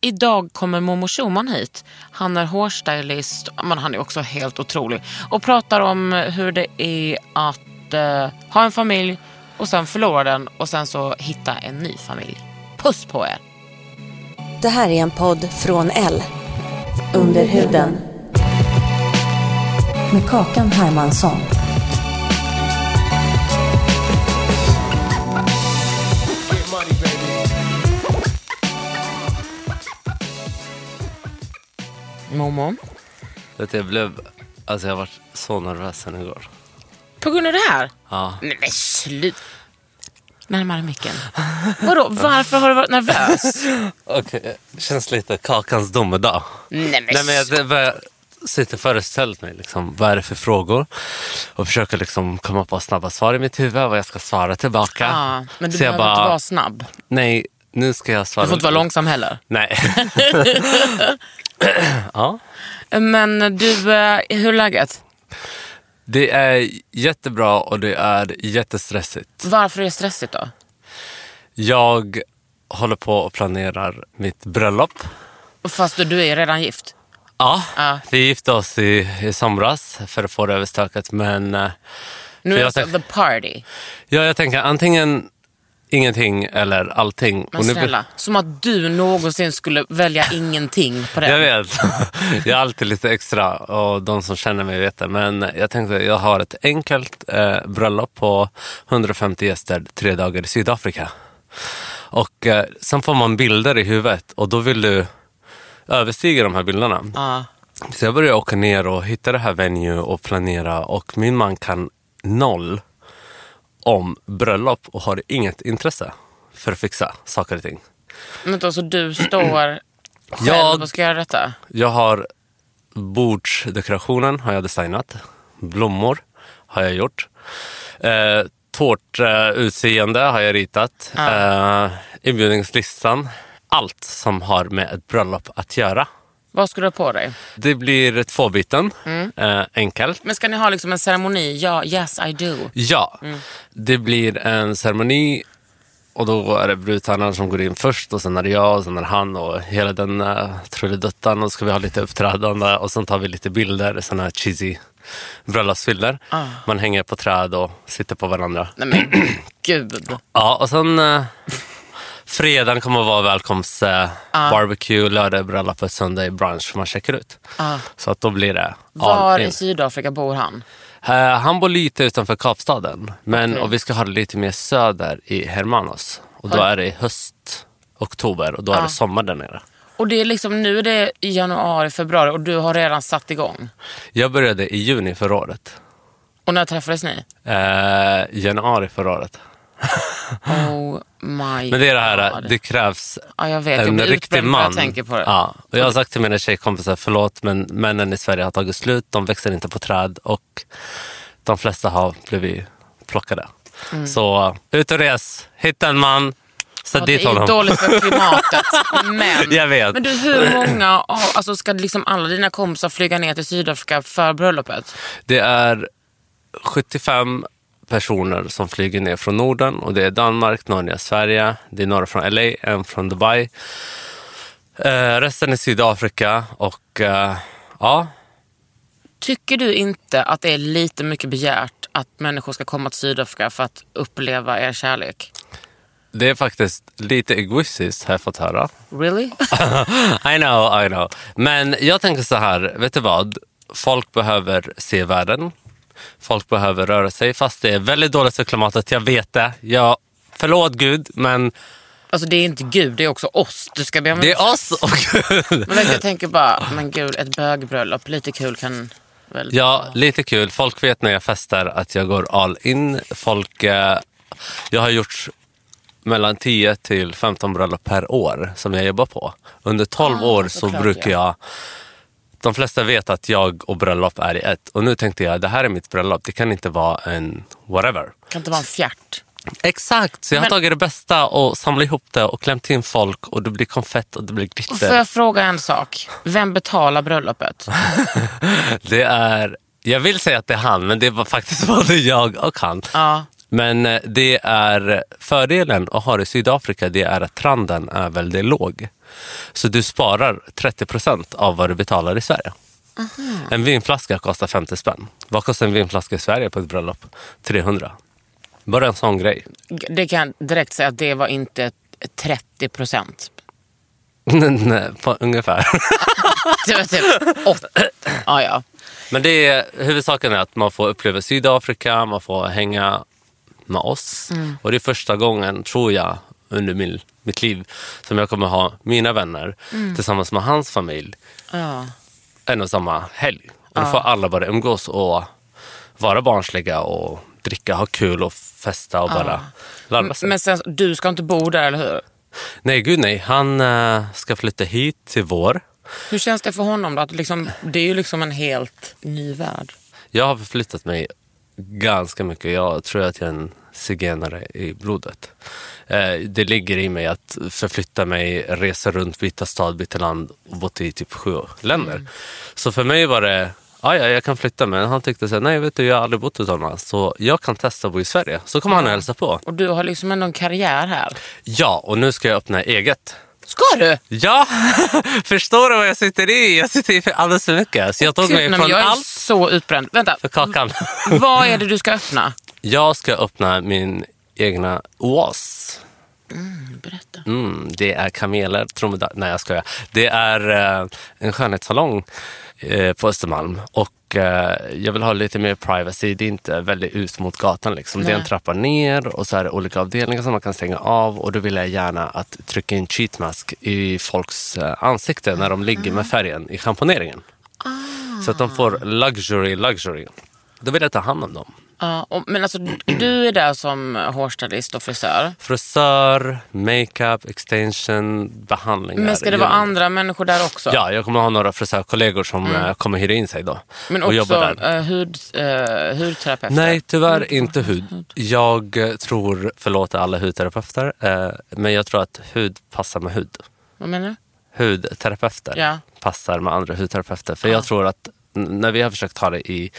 Idag kommer Momo Schumann hit. Han är hårstylist, men han är också helt otrolig. Och pratar om hur det är att eh, ha en familj och sen förlora den och sen så hitta en ny familj. Puss på er! Det här är en podd från L. Under huden. Med Kakan Hermansson. Momo. Vet du, jag blev... Alltså jag har varit så nervös sen igår. På grund av det här? Ja. Nej men slut. Närmare micken. Vadå, varför har du varit nervös? Okej, det känns lite kakans domedag. Nej men, Nej, men jag det börjar sitta föreställt mig liksom, vad är det för frågor och försöka liksom komma på snabba svar i mitt huvud, vad jag ska svara tillbaka. ja, men du Så behöver inte bara, vara snabb. Nej, nu ska jag svara. Du får inte vara långsam heller. Nej. ja. Men du, eh, hur är läget? Det är jättebra och det är jättestressigt. Varför är det stressigt då? Jag håller på och planerar mitt bröllop. Fast du, är redan gift. Ja, Ja. vi gifte oss i, i somras för att få det överstökat. Men eh, Nu är det tänk- the party. ja, jag tänker antingen ingenting eller allting. Men Och nu- snälla, som att du någonsin skulle välja ingenting på det. Jag vet. Jag är alltid lite extra och de som känner mig vet det. Men jag tänkte jag har ett enkelt eh, bröllop på 150 gäster tre dagar i Sydafrika. Och eh, sen får man bilder i huvudet och då vill du överstiga de här bilderna. Ja. Så jag började åka ner och hitta det här venue och planera och min man kan noll om bröllop och har inget intresse för att fixa saker och ting. Men då, så du står själv Jag- och ska göra detta? Jag har bordsdekorationen har jag designat. Blommor har jag gjort. Eh, Tårtutseende har jag ritat. Eh, inbjudningslistan. Allt som har med ett bröllop att göra. Vad ska du ha på dig? Det blir två byten. Eh, enkelt. Men ska ni ha liksom en ceremoni? Ja, yes I do. Ja, Mm. det blir en ceremoni och då är det brudtärnan som går in först och sen är det jag och sen är det han och hela den uh, trulliduttan och så ska vi ha lite uppträdande och sen tar vi lite bilder, sådana här cheesy bröllopsbilder. Ah. Man hänger på träd och sitter på varandra. Nej men gud. Ja, och sen uh, fredagen kommer att vara välkomst uh, Ah. barbecue, lördag är bröllopet, söndag är brunch man checkar ut. Ah. Så att då blir det Var in. i Sydafrika bor han? Eh, han bor lite utanför Kapstaden. Men, Okej. och vi ska ha det lite mer söder i Hermanos. Och då är det i höst, oktober och då är det sommar där nere. Och det är liksom nu är det januari, februari och du har redan satt igång. Jag började i juni förra året. Och när träffades ni? Eh, januari förra året. Oh my Men det är det här, God. det krävs Ja, jag vet. Jag en blir riktig jag man. tänker på det. Ja. Och jag har sagt till mina tjejkompisar, förlåt men männen i Sverige har tagit slut. De växer inte på träd och de flesta har blivit plockade. Mm. Så ut och res, hitta en man, sätt Ja, det dit är ju honom. dåligt för klimatet. Men, Jag vet. men du, hur många, alltså ska liksom alla dina kompisar flyga ner till Sydafrika för bröllopet? Det är 75 personer som flyger ner från Norden och det är Danmark, Norge, Sverige. Det är några från LA, en från Dubai. Eh, resten är Sydafrika och eh, ja, Tycker du inte att det är lite mycket begärt att människor ska komma till Sydafrika för att uppleva er kärlek? Det är faktiskt lite egoistiskt har jag fått höra. Really? I know, I know. Men jag tänker så här, vet du vad? Folk behöver se världen. Folk behöver röra sig, fast det är väldigt dåligt för klimatet. Jag vet det. Jag, förlåt Gud, men Alltså det är inte Gud, det är också oss. Du ska be om det är oss och Gud. Men jag tänker bara, men gud, ett bögbröllop, lite kul kan väl... Ja, lite kul. Folk vet när jag festar att jag går all in. Folk, eh, jag har gjort mellan 10 till 15 bröllop per år som jag jobbar på. Under 12 år så såklart, brukar ja. jag... De flesta vet att jag och bröllop är i ett. Och nu tänkte jag, det här är mitt bröllop. Det kan inte vara en whatever. kan inte vara en fjärt. Exakt, så jag har Men- tagit det bästa och samlat ihop det och klämt in folk och det blir konfett och det blir Och får glitter. jag fråga en sak? Vem betalar bröllopet? Det är, jag vill säga att det är han, men det var faktiskt både jag och han. Ja. Men eh, det är fördelen att ha det i Sydafrika, det är att trenden är väldigt låg. Så du sparar 30 procent av vad du betalar i Sverige. En vinflaska kostar 50 spänn. Vad kostar en vinflaska i Sverige på ett bröllop? 300. Bara en sån grej. Det kan jag direkt säga att det var inte 30 procent. Nej, på, ungefär. Det var typ 8. Ja, ja. Men det är, huvudsaken är att man får uppleva Sydafrika, man får hänga med oss. Och det är första gången, tror jag, under min, mitt liv som jag kommer ha mina vänner tillsammans med hans familj ja. en och samma helg. Och då får alla bara umgås och vara barnsliga och dricka, ha kul och festa och bara ladda sig. Men sen, du ska inte bo där, eller hur? Nej, gud nej. Han eh, ska flytta hit till vår. Hur känns det för honom då? Att liksom, det är ju liksom en helt ny värld. Jag har förflyttat mig ganska mycket. Jag tror att jag är en zigenare i blodet. Eh, det ligger i mig att förflytta mig, resa runt, byta stad, byta land och bott i typ sju länder. Så för mig var det, ja, ja jag kan flytta men han tyckte så här, nej vet du jag har aldrig bott utomlands så jag kan testa att bo i Sverige. Så kommer han och hälsa på. Och du har liksom ändå en karriär här. Ja, och nu ska jag öppna eget. Ska du? Ja, förstår du vad jag sitter i? Jag sitter i för alldeles för mycket. Så jag tog Gud, mig nej, men från jag är allt så utbränd. Vänta, för kakan. vad är det du ska öppna? Jag ska öppna min egna oas. Berätta. Mm, det är kameler, dromedar. Nej, jag skojar. Det är eh, en skönhetssalong eh, på Östermalm. Och eh, jag vill ha lite mer privacy. Det är inte väldigt ut mot gatan. Liksom. Det är en trappa ner och så är det olika avdelningar som man kan stänga av. Och då vill jag gärna att trycka in cheat mask i folks eh, ansikte när de ligger med färgen i schamponeringen. Så att de får luxury, luxury. Då vill jag ta hand om dem. Ja, och, men alltså, du är där som hårstylist och frisör. Frisör, makeup, extension, behandlingar. Men ska det vara andra människor där också? Ja, jag kommer ha några frisörkollegor som eh, kommer hyra in sig då. Men också där. uh, hud, uh, hudterapeuter? Nej, tyvärr inte hud. Jag tror, förlåt alla hudterapeuter, eh, men jag tror att hud passar med hud. Vad menar du? Hudterapeuter Ja. passar med andra hudterapeuter. För jag tror att när vi har försökt ha det i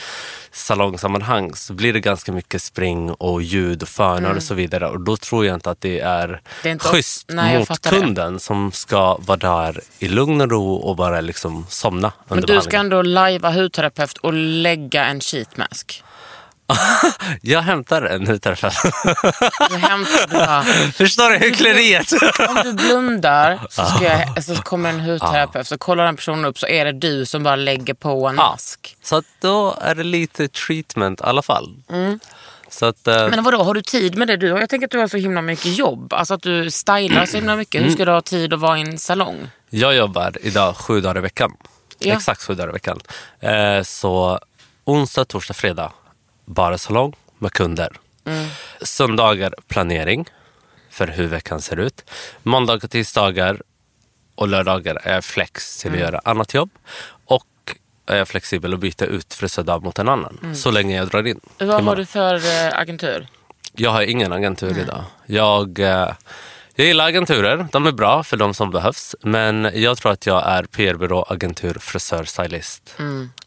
salongsammanhang så blir det ganska mycket spring och ljud och fönar och så vidare. Och då tror jag inte att det är, Mm. Det är inte- schysst Nej, mot fattar det. kunden som ska vara där i lugn och ro och bara liksom somna Men under du ska ändå lajva hudterapeut och lägga en sheet mask. Jag hämtar en hudterapeut. Du hämtar bara, Förstår du hyckleriet? om du blundar så, ska jag, så kommer en hudterapeut så kollar den personen upp så är det du som bara lägger på en mask. Så då är det lite treatment i alla fall. Så att, eh, Men vadå, har du tid med det du har? Jag tänker att du har så himla mycket jobb. Alltså att du stylar så himla mycket. Hur ska du ha tid att vara i en salong? Jag jobbar idag sju dagar i veckan. Ja. Exakt sju dagar i veckan. Eh, så onsdag, torsdag, fredag bara salong med kunder. Söndagar planering för hur veckan ser ut. Måndagar, tisdagar och lördagar är jag flex till att göra annat jobb. Och är jag flexibel att byta ut frisördag mot en annan. Så länge jag drar in. Vad har du för eh, agentur? Jag har ingen agentur idag. Jag, eh, jag gillar agenturer. De är bra för de som behövs. Men jag tror att jag är PR-byrå, agentur, frisör, stylist.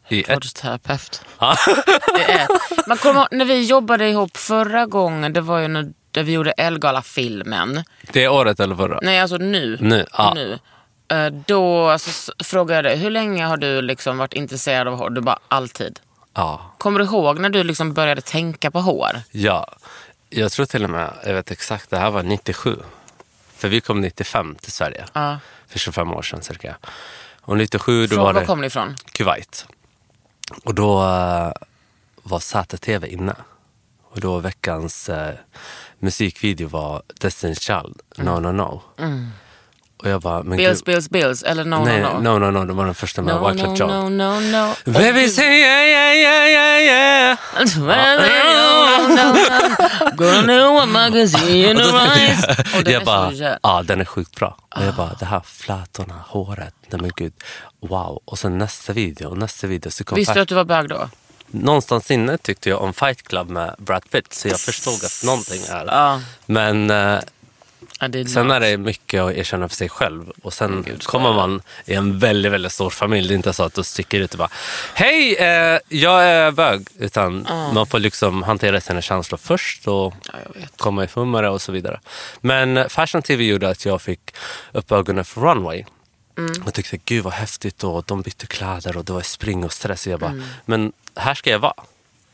I ett. Hudterapeut. Ja. Det är ett. Man kommer när vi jobbade ihop förra gången, det var ju när där vi gjorde Elgala-filmen. Det är året eller förra? Nej, alltså nu. Nu, ja. nu. Eh, Då alltså, frågade jag dig, hur länge har du liksom varit intresserad av hår? Du bara, alltid. Ja. Kommer du ihåg när du liksom började tänka på hår? ja. Jag tror till och med, jag vet exakt, det här var 97. För vi kom 95 till Sverige. Ja. För 25 år sedan cirka. Och 97 då Från, var var det kom ni ifrån? Kuwait. Och då eh, var ZTV inne. Och då veckans eh, musikvideo var Destiny's Child, No No No. Och jag bara, men Bills. Bills, Bills eller No Nej, No No? no, no, no, det var den första med No, Wyclef no, Jean. no, no, no. Baby say yeah, yeah, yeah, yeah, yeah. Gonna know what magazine in the eyes. Och den jag är bara, så ja den är sjukt bra. Och jag bara, det här flätorna, håret, nej men gud, wow. Och sen nästa video, och nästa video så kom Visste du att du var bög då? Någonstans inne tyckte jag om Fight Club med Brad Pitt, så jag förstod att någonting är Ja. Men eh, Sen är det mycket att erkänna för sig själv. Och sen Gud, kommer man i en väldigt, väldigt stor familj. Det är inte så att du sticker ut och bara, hej, eh, jag är bög. Utan man får liksom hantera sina känslor först och Ja, komma ifrån med det och så vidare. Men Fashion TV gjorde att jag fick upp ögonen för runway. Mm. Jag tyckte gud vad häftigt och de bytte kläder och det var spring och stress. Och jag bara, Mm. men här ska jag vara.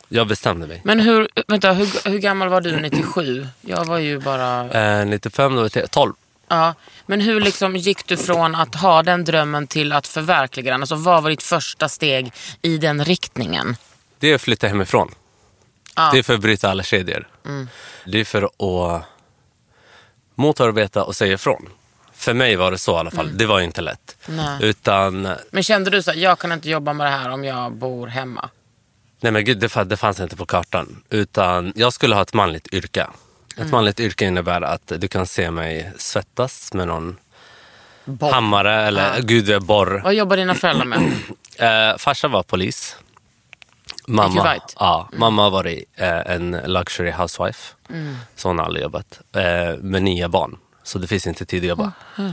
Jag bestämde mig. Men hur, vänta, hur, hur gammal var du 97? Jag var ju bara... Eh, 95, då var jag 12. Ja. Men hur liksom gick du från att ha den drömmen till att förverkliga den? Alltså, vad var ditt första steg i den riktningen? Det är att flytta hemifrån. Ja. Det är för att bryta alla kedjor. Det är för att motarbeta och säga ifrån. För mig var det så i alla fall. Det var inte lätt. Nej. Utan, Men kände du så här, jag kan inte jobba med det här om jag bor hemma? Nej men gud, det, fa- det fanns inte på kartan. Utan jag skulle ha ett manligt yrke. Ett manligt yrke innebär att du kan se mig svettas med någon Bob. hammare eller gud, borr. Vad jobbar dina föräldrar med? Eh, farsa var polis. Mamma, Kuwait? ja, mamma har varit eh, en luxury housewife. Mm. Så hon har aldrig jobbat. Eh, med nio barn. Så det finns inte tid att jobba.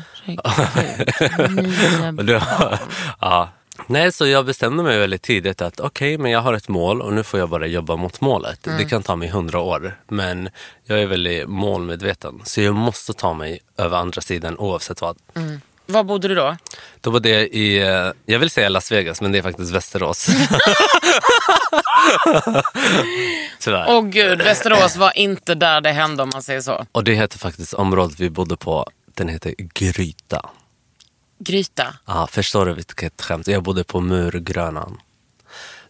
Och då, ja. Nej, så jag bestämde mig väldigt tidigt att okej, men jag har ett mål och nu får jag bara jobba mot målet. Mm. Det kan ta mig hundra år, men jag är väldigt målmedveten. Så jag måste ta mig över andra sidan oavsett vad. Var bodde du då? Då var det i, eh, jag vill säga Las Vegas, men det är faktiskt Västerås. Tyvärr. Åh gud, Västerås var inte där det hände om man säger så. Och det heter faktiskt området vi bodde på, den heter Gryta. Gryta. Ja, förstår du vilket skämt? Jag bodde på Murgrönan.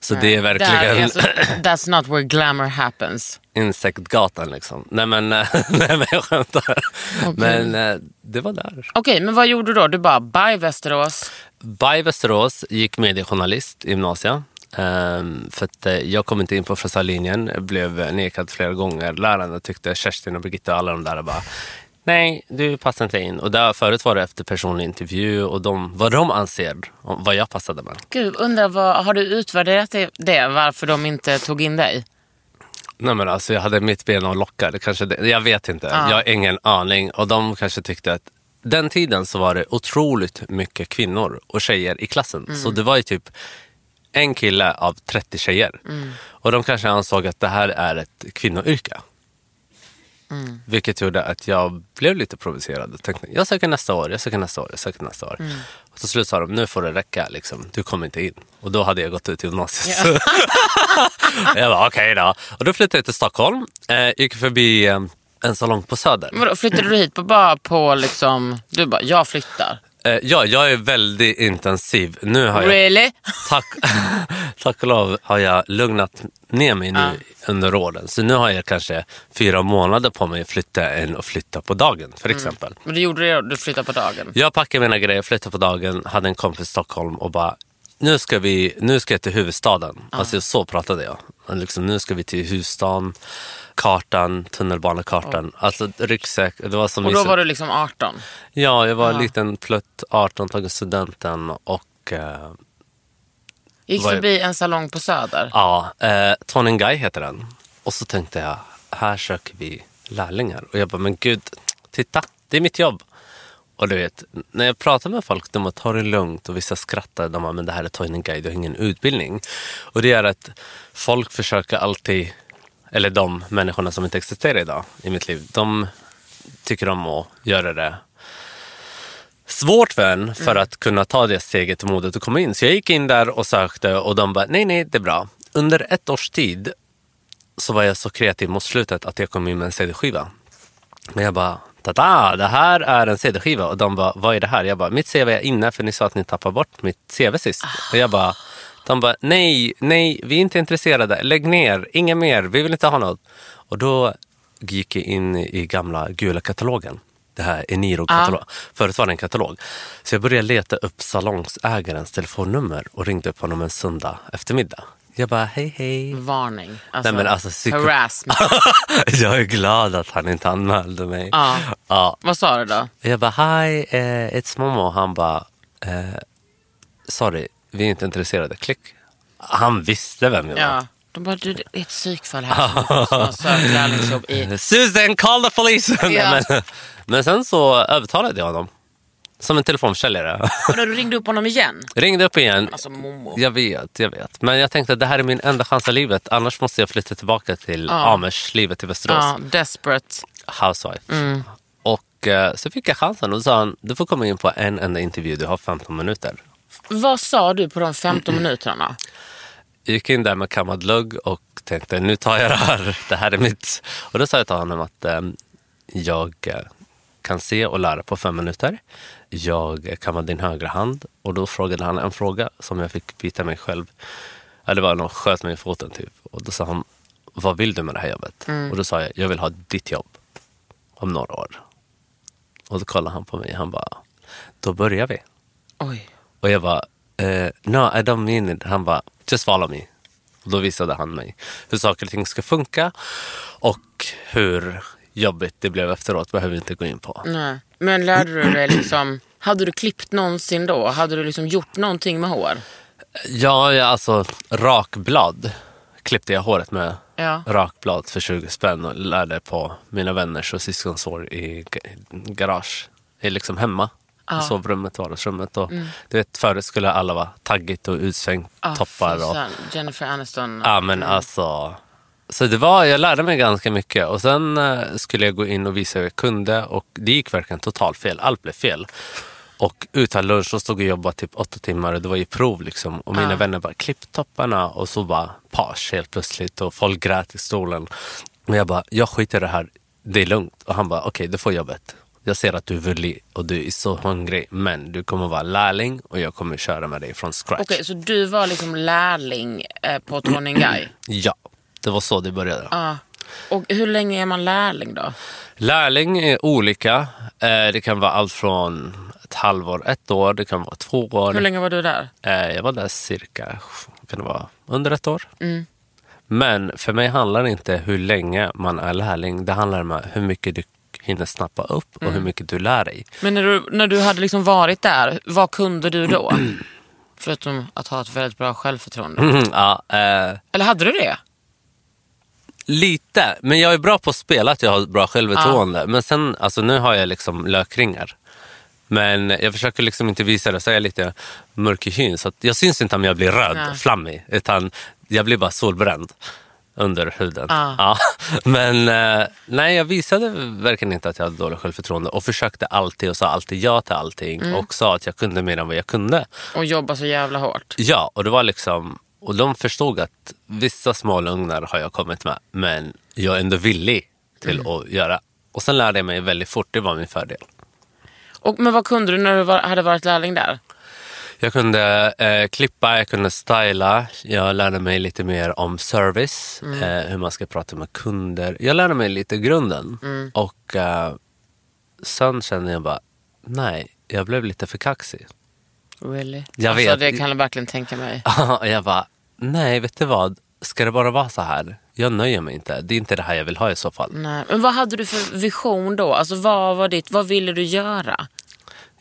Så det är Där verkligen är så, that's not where glamour happens. insektgatan liksom. Nej men, eh, nej, men jag skämtar. Men eh, det var där. Okej, men vad gjorde du då? Du bara, bye Västerås. By Västerås gick mediejournalist i gymnasiet. Um, för att eh, jag kom inte in på frisörlinjen, blev nekad flera gånger. Lärarna tyckte, Kerstin och Birgitta och alla de där bara Nej, du passar inte in. Och där, förut var det efter personlig intervju och de, vad de anser om vad jag passade med. Gud, undrar vad, har du utvärderat det, det, varför de inte tog in dig? Nej men alltså jag hade mitt ben och lockar. Det kanske det, jag vet inte. Ja. Jag har ingen aning. Och de kanske tyckte att den tiden så var det otroligt mycket kvinnor och tjejer i klassen. Så det var ju typ en kille av 30 tjejer. Och de kanske ansåg att det här är ett kvinnoyrke. Vilket gjorde att jag blev lite provocerad och tänkte jag söker nästa år, jag söker nästa år, jag söker nästa år. Och till slut sa de nu får det räcka, liksom. du kommer inte in. Och då hade jag gått ut gymnasiet. jag bara okej då. Och då flyttade jag till Stockholm, eh, gick förbi eh, en salong på Söder. Vadå, flyttade du hit på, bara på liksom, du bara, jag flyttar? Eh, ja, jag är väldigt intensiv. Nu har jag, Really? tack, tack och lov har jag lugnat ner mig nu under åren. Så nu har jag kanske fyra månader på mig att flytta än att flytta på dagen för exempel. Men du gjorde det, du flyttade på dagen? Jag packade mina grejer, flyttade på dagen, hade en kompis i Stockholm och bara nu ska, vi, nu ska jag till huvudstaden. Alltså så pratade jag. Liksom, nu ska vi till huvudstaden, kartan, tunnelbanekartan. Alltså ryggsäck. Det var som Och då så- var du liksom 18? Ja, jag var en liten plutt, 18, tagit studenten och eh, Gick Vad är- förbi en salong på Söder? ja, eh, Tonengai heter den. Och så tänkte jag, här söker vi lärlingar. Och jag bara, men gud, titta, det är mitt jobb. Och du vet, när jag pratar med folk, de bara, ta det lugnt och vissa skrattar. De bara, men det här är Tonengai, du har ingen utbildning. Och det är att folk försöker alltid, eller de människorna som inte existerar idag i mitt liv, de tycker om att göra det svårt för en för att kunna ta det steget och modet att komma in. Så jag gick in där och sökte och de bara, nej, nej, det är bra. Under ett års tid så var jag så kreativ mot slutet att jag kom in med en CD-skiva. Men jag bara, tada, det här är en CD-skiva. Och de bara, vad är det här? Jag bara, mitt CV är inne för ni sa att ni tappade bort mitt CV sist. Och jag bara, de bara, nej, nej, vi är inte intresserade. Lägg ner, inget mer, vi vill inte ha något. Och då gick jag in i gamla gula katalogen. Det här Eniro-katalog. Förut var det en katalog. Så jag började leta upp salongsägarens telefonnummer och ringde upp honom en söndag eftermiddag. Jag bara, hej hej. Varning. Alltså, Nej, men alltså, psyko- harassment. jag är glad att han inte anmälde mig. Ja. Ja. Vad sa du då? Jag bara, hi, eh, it's Momo. Han bara, eh, sorry, vi är inte intresserade. Klick. Han visste vem jag var. Ja. De bara, du, det är ett psykfall här som har sökt lärlingsjobb i... Susan, call the police! Ja. men, men sen så övertalade jag honom. Som en telefonförsäljare. Och du ringde upp honom igen? Ringde upp igen. Alltså Momo. Jag vet, jag vet. Men jag tänkte att det här är min enda chans i livet. Annars måste jag flytta tillbaka till Amish-livet i Västerås. Ja, desperate. Housewife. Mm. Och eh, så fick jag chansen och då sa han, du får komma in på en enda intervju, du har 15 minuter. Vad sa du på de 15 minuterna? Gick in där med kammad lugg och tänkte nu tar jag det här. Det här är mitt. Och då sa jag till honom att eh, jag eh, kan se och lära på fem minuter. Jag kammar din högra hand. Och då frågade han en fråga som jag fick bita mig själv. Det var någon sköt mig i foten typ. Och då sa han, vad vill du med det här jobbet? Och då sa jag, jag vill ha ditt jobb om några år. Och då kollade han på mig. Han bara, då börjar vi. Oj. Och jag bara, eh, no I don't mean it. Han bara, just follow me. Och då visade han mig hur saker och ting ska funka och hur jobbigt det blev efteråt behöver vi inte gå in på. Nej. Men lärde du dig liksom... Hade du klippt någonsin då? Hade du liksom gjort någonting med hår? Ja, ja alltså rakblad klippte jag håret med. Ja. Rakblad för 20 spänn och lärde på mina vänners och syskons hår i ga- garage. I liksom hemma. I sovrummet, vardagsrummet. Och, du vet, förut skulle alla vara taggigt och utsvängt, Ah, toppar. Och. Jennifer Aniston. Ja men alltså. Så det var, jag lärde mig ganska mycket och sen eh, skulle jag gå in och visa hur jag kunde och det gick verkligen totalt fel. Allt blev fel. Och utan lunch så stod jag och jobbade typ åtta timmar och det var ju prov liksom. Och mina vänner bara klipp topparna och så bara page helt plötsligt och folk grät i stolen. Men jag bara, jag skiter i det här, det är lugnt. Och han bara, okej du får jobbet. Jag ser att du är villig och du är så hungrig men du kommer vara lärling och jag kommer köra med dig från scratch. Okej, så du var liksom lärling eh, på Guy? Ja, det var så det började. Ja. Och hur länge är man lärling då? Lärling är olika. Eh, Det kan vara allt från ett halvår, ett år, det kan vara två år. Hur länge var du där? Eh, Jag var där cirka, kan det vara, under ett år. Men för mig handlar det inte hur länge man är lärling. Det handlar om hur mycket du hinner snappa upp och hur mycket du lär dig. Men när du, när du hade liksom varit där, vad kunde du då? Förutom att ha ett väldigt bra självförtroende. ja, eh, Eller hade du det? lite, men jag är bra på att spela, att jag har bra självförtroende. Men sen, alltså nu har jag liksom lökringar. Men jag försöker liksom inte visa det, så är jag lite mörk i hyn. Så jag syns inte om jag blir röd, Nej. flammig, utan jag blir bara solbränd under huden. Ah. Ja. Men eh, nej, jag visade verkligen inte att jag hade dåligt självförtroende och försökte alltid och sa alltid ja till allting och sa att jag kunde mer än vad jag kunde. Och jobba så jävla hårt? Ja, och det var liksom... Och de förstod att vissa små lögner har jag kommit med, men jag är ändå villig till att göra. Och sen lärde jag mig väldigt fort, det var min fördel. Och, men vad kunde du när du var, hade varit lärling där? Jag kunde eh, klippa, jag kunde styla. Jag lärde mig lite mer om service, eh, hur man ska prata med kunder. Jag lärde mig lite grunden. Och eh, sen kände jag bara, nej, jag blev lite för kaxig. Really? Jag alltså, vet. Det kan jag verkligen tänka mig. jag bara, nej, vet du vad? Ska det bara vara så här? Jag nöjer mig inte. Det är inte det här jag vill ha i så fall. Nej. Men vad hade du för vision då? Alltså, vad, var ditt, vad ville du göra?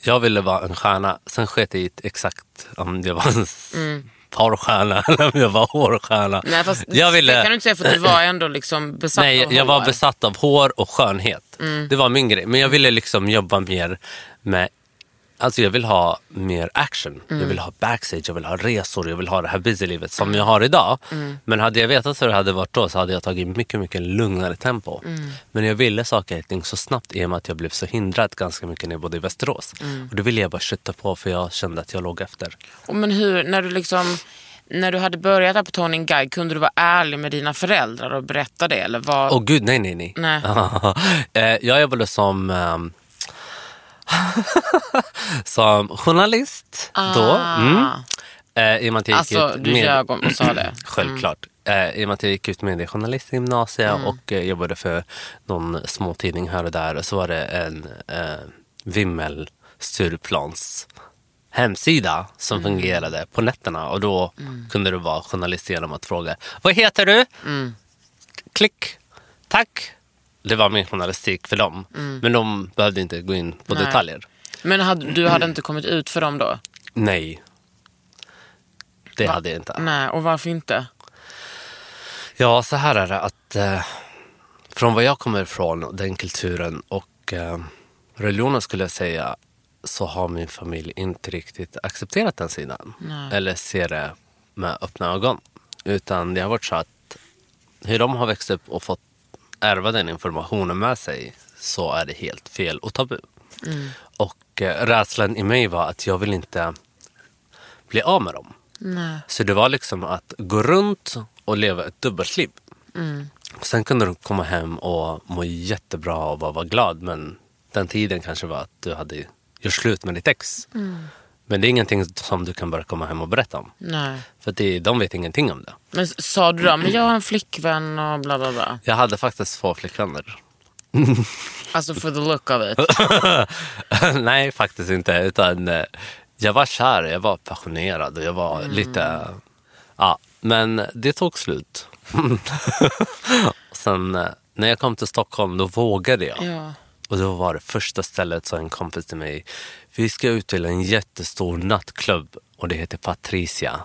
Jag ville vara en stjärna. Sen sket jag i exakt om jag var en mm. porrstjärna eller om jag var hårstjärna. Nej, fast jag ville... Det kan du inte säga för du var ändå liksom besatt Nej, av jag var hår. besatt av hår och skönhet. Mm. Det var min grej. Men jag ville liksom jobba mer med... Alltså jag vill ha mer action. Mm. Jag vill ha backstage, jag vill ha resor, jag vill ha det här busy-livet som jag har idag. Mm. Men hade jag vetat hur det hade varit då så hade jag tagit mycket, mycket lugnare tempo. Mm. Men jag ville saker och ting så snabbt i och med att jag blev så hindrad ganska mycket när jag bodde i Västerås. Mm. Och då ville jag bara kötta på för jag kände att jag låg efter. Och Men hur, när du liksom... när du hade börjat på Tony Guide, kunde du vara ärlig med dina föräldrar och berätta det? Eller var... Åh gud, nej, nej, nej. Nej. Eh, jag jobbade som, ehm, som journalist då. Mm. Eh, I och med att jag gick Alltså, ut du med- ljög om och sa det. Självklart. Eh, I och med att jag gick ut med journalistgymnasiet och eh, jobbade för någon småtidning här och där. Så var det en eh, Vimmel Stureplans hemsida som fungerade på nätterna. Och då kunde du vara journalist genom att fråga Vad heter du? Klick. Tack. Det var min journalistik för dem. Men de behövde inte gå in på Nej. detaljer. Men hade, du hade inte kommit ut för dem då? Nej. Det hade jag inte. Nej, och varför inte? Ja, så här är det att eh, från vad jag kommer ifrån, den kulturen och eh, religionen skulle jag säga, så har min familj inte riktigt accepterat den sidan. Eller ser det med öppna ögon. Utan det har varit så att hur de har växt upp och fått ärva den informationen med sig så är det helt fel och tabu. Och eh, rädslan i mig var att jag vill inte bli av med dem. Nej. Så det var liksom att gå runt och leva ett dubbelliv. Sen kunde du komma hem och må jättebra och bara vara glad. Men den tiden kanske var att du hade gjort slut med ditt ex. Men det är ingenting som du kan bara komma hem och berätta om. Nej. För det, de vet ingenting om det. Men sa du då, men jag har en flickvän och bla bla bla? Jag hade faktiskt två flickvänner. Alltså for the look of it. Nej, faktiskt inte. Utan eh, jag var kär, jag var passionerad och jag var lite... Ja, men det tog slut. Sen eh, när jag kom till Stockholm då vågade jag. Ja. Och då var det första stället sa en kompis till mig. Vi ska ut till en jättestor nattklubb och det heter Patricia.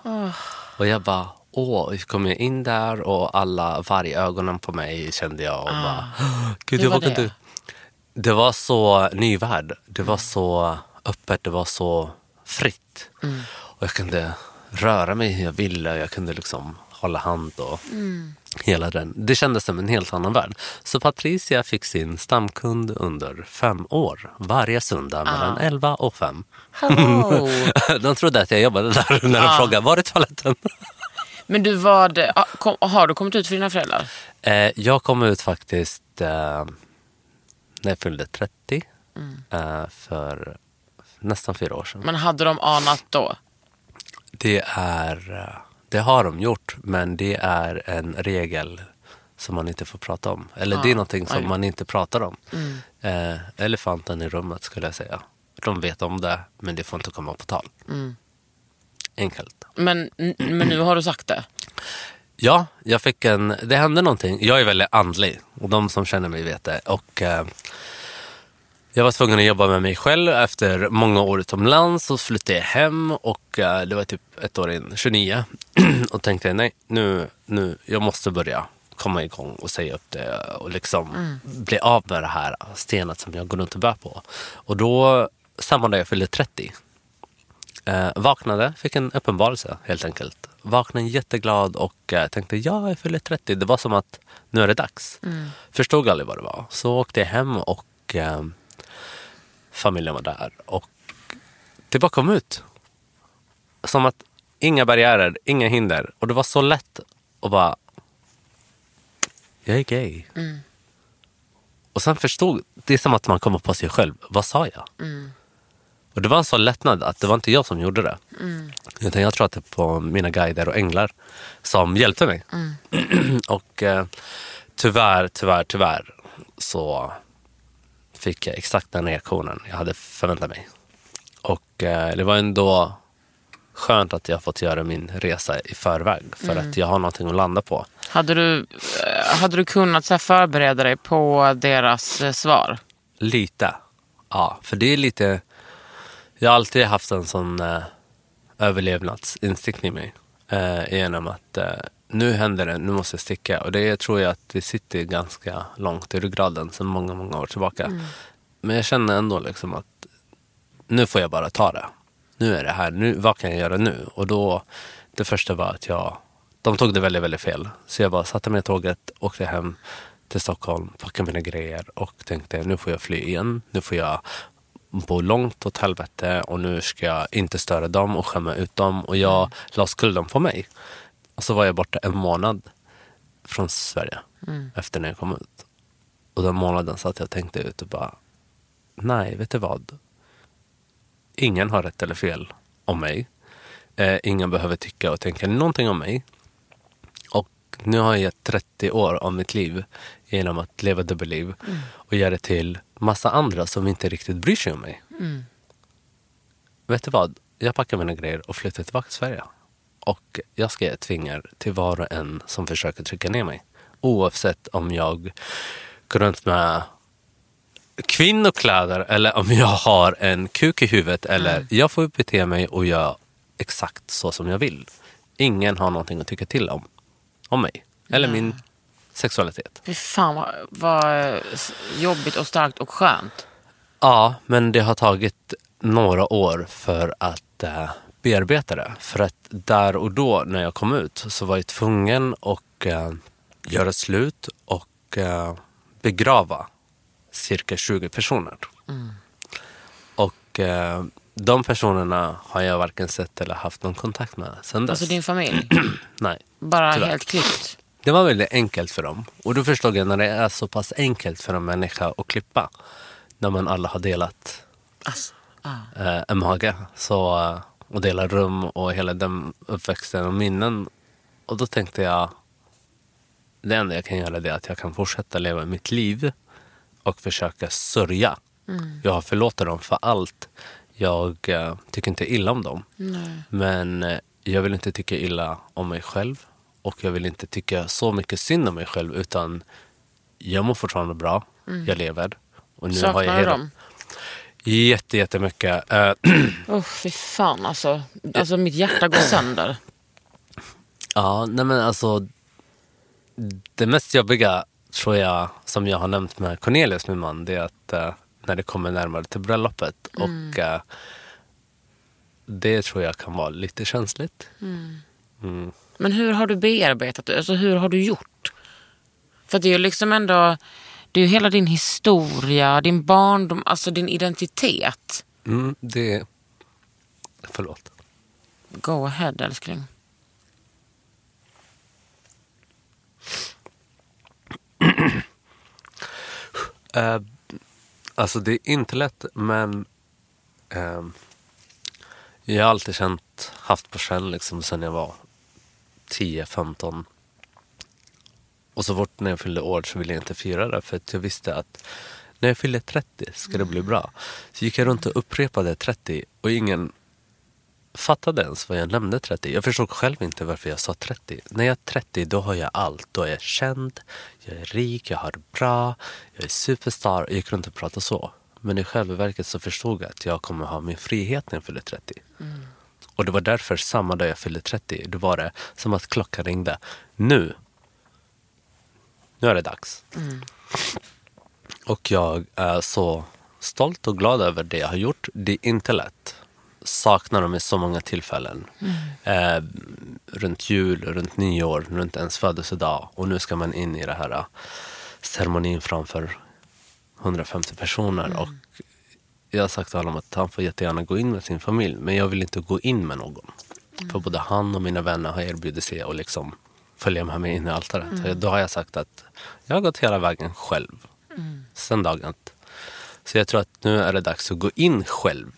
Och jag bara, åh, kom jag in där och alla vargögonen på mig kände jag och bara, gud jag det? inte. Det var så ny värld. Det var så öppet, det var så fritt. Och jag kunde röra mig hur jag ville. Jag kunde liksom hålla hand och hela den. Det kändes som en helt annan värld. Så Patricia fick sin stamkund under fem år. Varje söndag mellan 11 och 5. Hello. De trodde att jag jobbade där när de frågade var är toaletten? Men du var det, ah, har du kommit ut för dina föräldrar? Eh, jag kom ut faktiskt eh, när jag fyllde 30. Eh, för nästan fyra år sedan. Men hade de anat då? Det, är, eh, det har de gjort, men det är en regel som man inte får prata om. Eller det är någonting som oj. man inte pratar om. Eh, elefanten i rummet skulle jag säga. De vet om det, men det får inte komma på tal. Enkelt. Men, men nu har du sagt det? Ja, jag fick en, det hände någonting. Jag är väldigt andlig och de som känner mig vet det. Och, eh, jag var tvungen att jobba med mig själv efter många år utomlands. Så flyttade jag hem och eh, det var typ ett år in, 29. och tänkte nej, nu, nu, jag måste börja komma igång och säga upp det och liksom bli av med det här stenet som jag går runt och bär på. Och då, samma dag jag fyllde 30, Eh, vaknade, fick en uppenbarelse helt enkelt. Vaknade jätteglad och eh, tänkte ja, jag fyller 30. Det var som att nu är det dags. Förstod aldrig vad det var. Så åkte jag hem och eh, familjen var där. Och det bara kom ut. Som att inga barriärer, inga hinder. Och det var så lätt att bara, jag är gay. Och sen förstod, det är som att man kommer på sig själv, vad sa jag? Och det var en sån lättnad att det var inte jag som gjorde det. Utan jag tror att det är på mina guider och änglar som hjälpte mig. och eh, tyvärr, tyvärr, tyvärr så fick jag exakt den reaktionen jag hade förväntat mig. Och eh, det var ändå skönt att jag fått göra min resa i förväg. För att jag har någonting att landa på. Hade du, eh, hade du kunnat så förbereda dig på deras eh, svar? Lite. Ja, för det är lite... Jag har alltid haft en sån eh, överlevnadsinstinkt i mig. Eh, genom att eh, nu händer det, nu måste jag sticka. Och det tror jag att det sitter ganska långt i ryggraden sedan många, många år tillbaka. Men jag känner ändå liksom att nu får jag bara ta det. Nu är det här, nu, vad kan jag göra nu? Och då, det första var att jag, de tog det väldigt, väldigt fel. Så jag bara satte mig i tåget, åkte hem till Stockholm, packade mina grejer och tänkte nu får jag fly igen. Nu får jag bor långt åt helvete och nu ska jag inte störa dem och skämma ut dem. Och jag la skulden på mig. Och så var jag borta en månad från Sverige efter när jag kom ut. Och den månaden satt jag och tänkte ut och bara, nej, vet du vad? Ingen har rätt eller fel om mig. Eh, ingen behöver tycka och tänka någonting om mig. Och nu har jag gett 30 år av mitt liv genom att leva dubbelliv och ge det till massa andra som inte riktigt bryr sig om mig. Vet du vad? Jag packar mina grejer och flyttar tillbaka till Sverige. Och jag ska ge ett finger till var och en som försöker trycka ner mig. Oavsett om jag går runt med kvinnokläder eller om jag har en kuk i huvudet. Eller jag får bete mig och göra exakt så som jag vill. Ingen har någonting att tycka till om. Om mig. Eller min sexualitet. Fy fan vad, vad jobbigt och starkt och skönt. Ja, men det har tagit några år för att eh, bearbeta det. För att där och då när jag kom ut så var jag tvungen att eh, göra slut och eh, begrava cirka 20 personer. Och eh, de personerna har jag varken sett eller haft någon kontakt med sen dess. Alltså din familj. Nej. Bara Tyvärr. helt klippt. Det var väldigt enkelt för dem. Och då förstod jag när det är så pass enkelt för en människa att klippa. När man alla har delat Alltså, ah. eh, en mage. Så, eh, och delar rum och hela den uppväxten och minnen. Och då tänkte jag, det enda jag kan göra är att jag kan fortsätta leva mitt liv och försöka sörja. Jag har förlåtit dem för allt. Jag eh, tycker inte illa om dem. Men eh, jag vill inte tycka illa om mig själv. Och jag vill inte tycka så mycket synd om mig själv. Utan jag mår fortfarande bra. Jag lever. Och nu har jag Saknar hela... dem? Jätte, jättemycket. Eh, Oh, fy fan alltså. Alltså mitt hjärta går sönder. Ja, nej men alltså. Det mest jobbiga tror jag, som jag har nämnt med Cornelius, min man, det är att eh, när det kommer närmare till bröllopet. Och eh, det tror jag kan vara lite känsligt. Men hur har du bearbetat det? Alltså hur har du gjort? För det är ju liksom ändå, det är ju hela din historia, din barndom, alltså din identitet. Mm, det... Förlåt. Go ahead älskling. Eh, alltså det är inte lätt men ehm, jag har alltid känt, haft på känn liksom sen jag var 10-15. Och så fort när jag fyllde år så ville jag inte fira det för att jag visste att när jag fyller 30 ska det bli bra. Så gick jag runt och upprepade 30 och ingen fattade ens vad jag nämnde 30. Jag förstod själv inte varför jag sa 30. När jag är 30 då har jag allt. Då är jag känd, jag är rik, jag har det bra, jag är superstar. Jag gick runt och pratade så. Men i själva verket så förstod jag att jag kommer ha min frihet när jag fyller 30. Och det var därför samma dag jag fyllde 30, då var det som att klockan ringde. Nu, nu är det dags. Och jag är så stolt och glad över det jag har gjort. Det är inte lätt. Saknar dem i så många tillfällen. Eh, runt jul, runt nyår, runt ens födelsedag. Och nu ska man in i det här eh, ceremonin framför 150 personer. Och jag har sagt till honom att han får jättegärna gå in med sin familj. Men jag vill inte gå in med någon. För både han och mina vänner har erbjudit sig att liksom följa med mig in i altaret. Och Då har jag sagt att jag har gått hela vägen själv. Sen dag ett. Så jag tror att nu är det dags att gå in själv.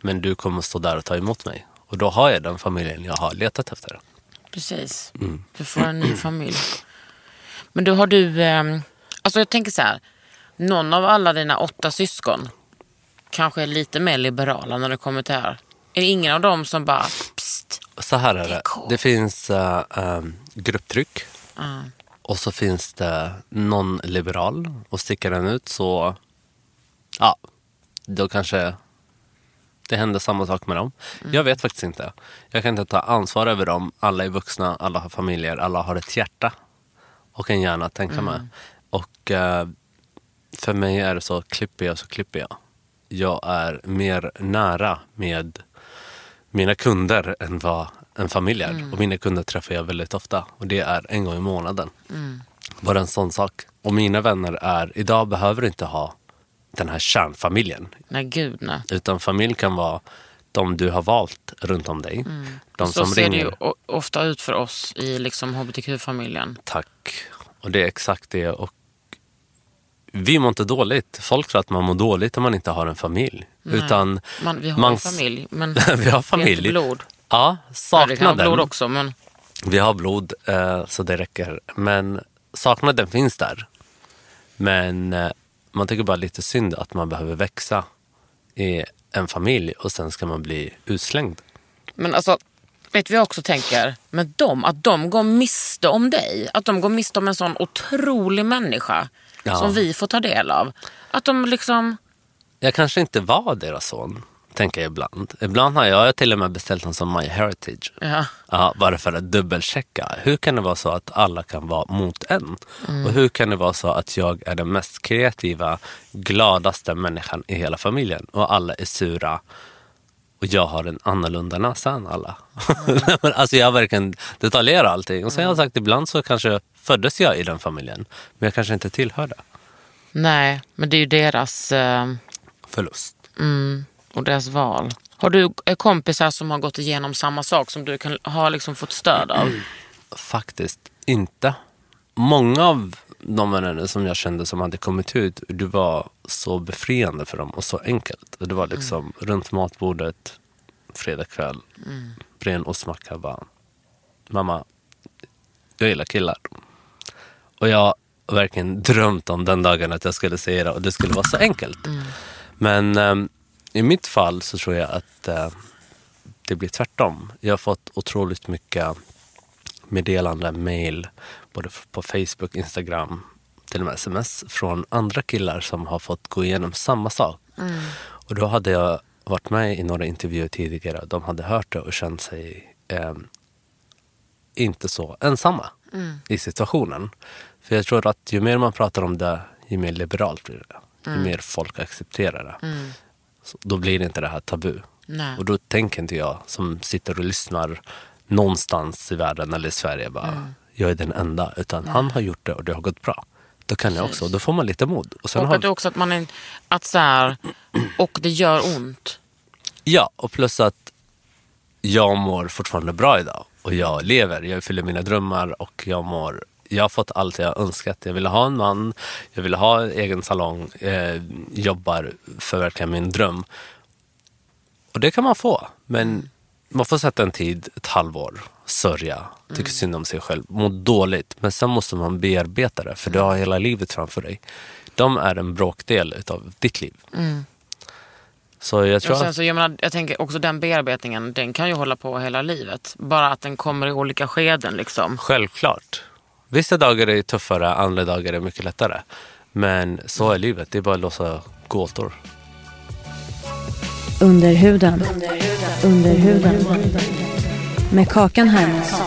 Men du kommer stå där och ta emot mig. Och då har jag den familjen jag har letat efter. Precis. Du får en ny familj. Men då har du, eh, alltså jag tänker så här. Någon av alla dina åtta syskon kanske är lite mer liberala när det kommer till det här. Är det ingen av dem som bara, psst, Så här är det. Det finns uh, um, grupptryck. ah, Och så finns det någon liberal. Och sticker den ut så, ja, då kanske det händer samma sak med dem. Jag vet faktiskt inte. Jag kan inte ta ansvar över dem. Alla är vuxna, alla har familjer, alla har ett hjärta och en hjärna att tänka med. Och eh, för mig är det så, klipper jag så klipper jag. Jag är mer nära med mina kunder än vad en familj är. Och mina kunder träffar jag väldigt ofta. Och det är en gång i månaden. Bara en sån sak. Och mina vänner är, idag behöver inte ha den här kärnfamiljen. Nej, gud nej. Utan familj kan vara de du har valt runt om dig. De Så ser ringer. det ju ofta ut för oss i liksom hbtq-familjen. Tack. Och det är exakt det. Och vi mår inte dåligt. Folk tror att man mår dåligt om man inte har en familj. Utan Man, vi har man s- familj, men vi har det är inte familj. blod. Ja, saknaden. vara blod också, men Vi har blod, eh, så det räcker. Men saknaden finns där. Men eh, man tycker bara lite synd att man behöver växa i en familj och sen ska man bli utslängd. Men alltså, vet du vad jag också tänker? Med dem, att de går miste om dig. Att de går miste om en sån otrolig människa Ja. som vi får ta del av. Att de liksom... Jag kanske inte var deras son, tänker jag ibland. Ibland har jag till och med beställt en som My Heritage. Ja, Ja, bara för att dubbelchecka. Hur kan det vara så att alla kan vara mot en? Och hur kan det vara så att jag är den mest kreativa, gladaste människan i hela familjen och alla är sura och jag har en annorlunda näsa än alla. Men alltså jag verkligen detaljerar allting. Och sen har jag sagt ibland så kanske föddes jag i den familjen, men jag kanske inte tillhörde. nej, men det är ju deras... Eh, Förlust. mm, och deras val. Har du eh, kompisar som har gått igenom samma sak som du kan ha liksom fått stöd av? Faktiskt inte. Många av de vänner som jag kände som hade kommit ut, det var så befriande för dem och så enkelt. Det var liksom runt matbordet, fredag kväll, mm. ren ostmacka. Mamma, jag gillar killar. Och jag har verkligen drömt om den dagen att jag skulle säga det och det skulle vara så enkelt. Men ehm, i mitt fall så tror jag att eh, det blir tvärtom. Jag har fått otroligt mycket meddelanden, mail, både på Facebook, Instagram, till och med sms från andra killar som har fått gå igenom samma sak. Och då hade jag varit med i några intervjuer tidigare. De hade hört det och känt sig eh, inte så ensamma i situationen. För jag tror att ju mer man pratar om det, ju mer liberalt blir det. Ju mer folk accepterar det. Så då blir det inte det här tabu. Nej. Och då tänker inte jag som sitter och lyssnar någonstans i världen eller i Sverige bara, jag är den enda. Utan han har gjort det och det har gått bra. Då kan jag också. Då får man lite mod. Och sen Och har, också att man är... Att så här, och det gör ont. Ja, och plus att jag mår fortfarande bra idag. Och jag lever, jag fyller mina drömmar och jag mår jag har fått allt jag önskat. Jag ville ha en man, jag ville ha en egen salong, eh, jobbar, förverkliga min dröm. Och det kan man få, men man får sätta en tid, ett halvår, sörja, tycka synd om sig själv, må dåligt. Men sen måste man bearbeta det, för du har hela livet framför dig. De är en bråkdel av ditt liv. Mm. Så jag tror Och sen att... så, jag, menar, jag tänker också den bearbetningen, den kan ju hålla på hela livet. Bara att den kommer i olika skeden liksom. Självklart. Vissa dagar är tuffare, andra dagar är mycket lättare. Men så är livet, det är bara att låsa gåtor. Under huden. Under huden. Med Kakan Hermansson.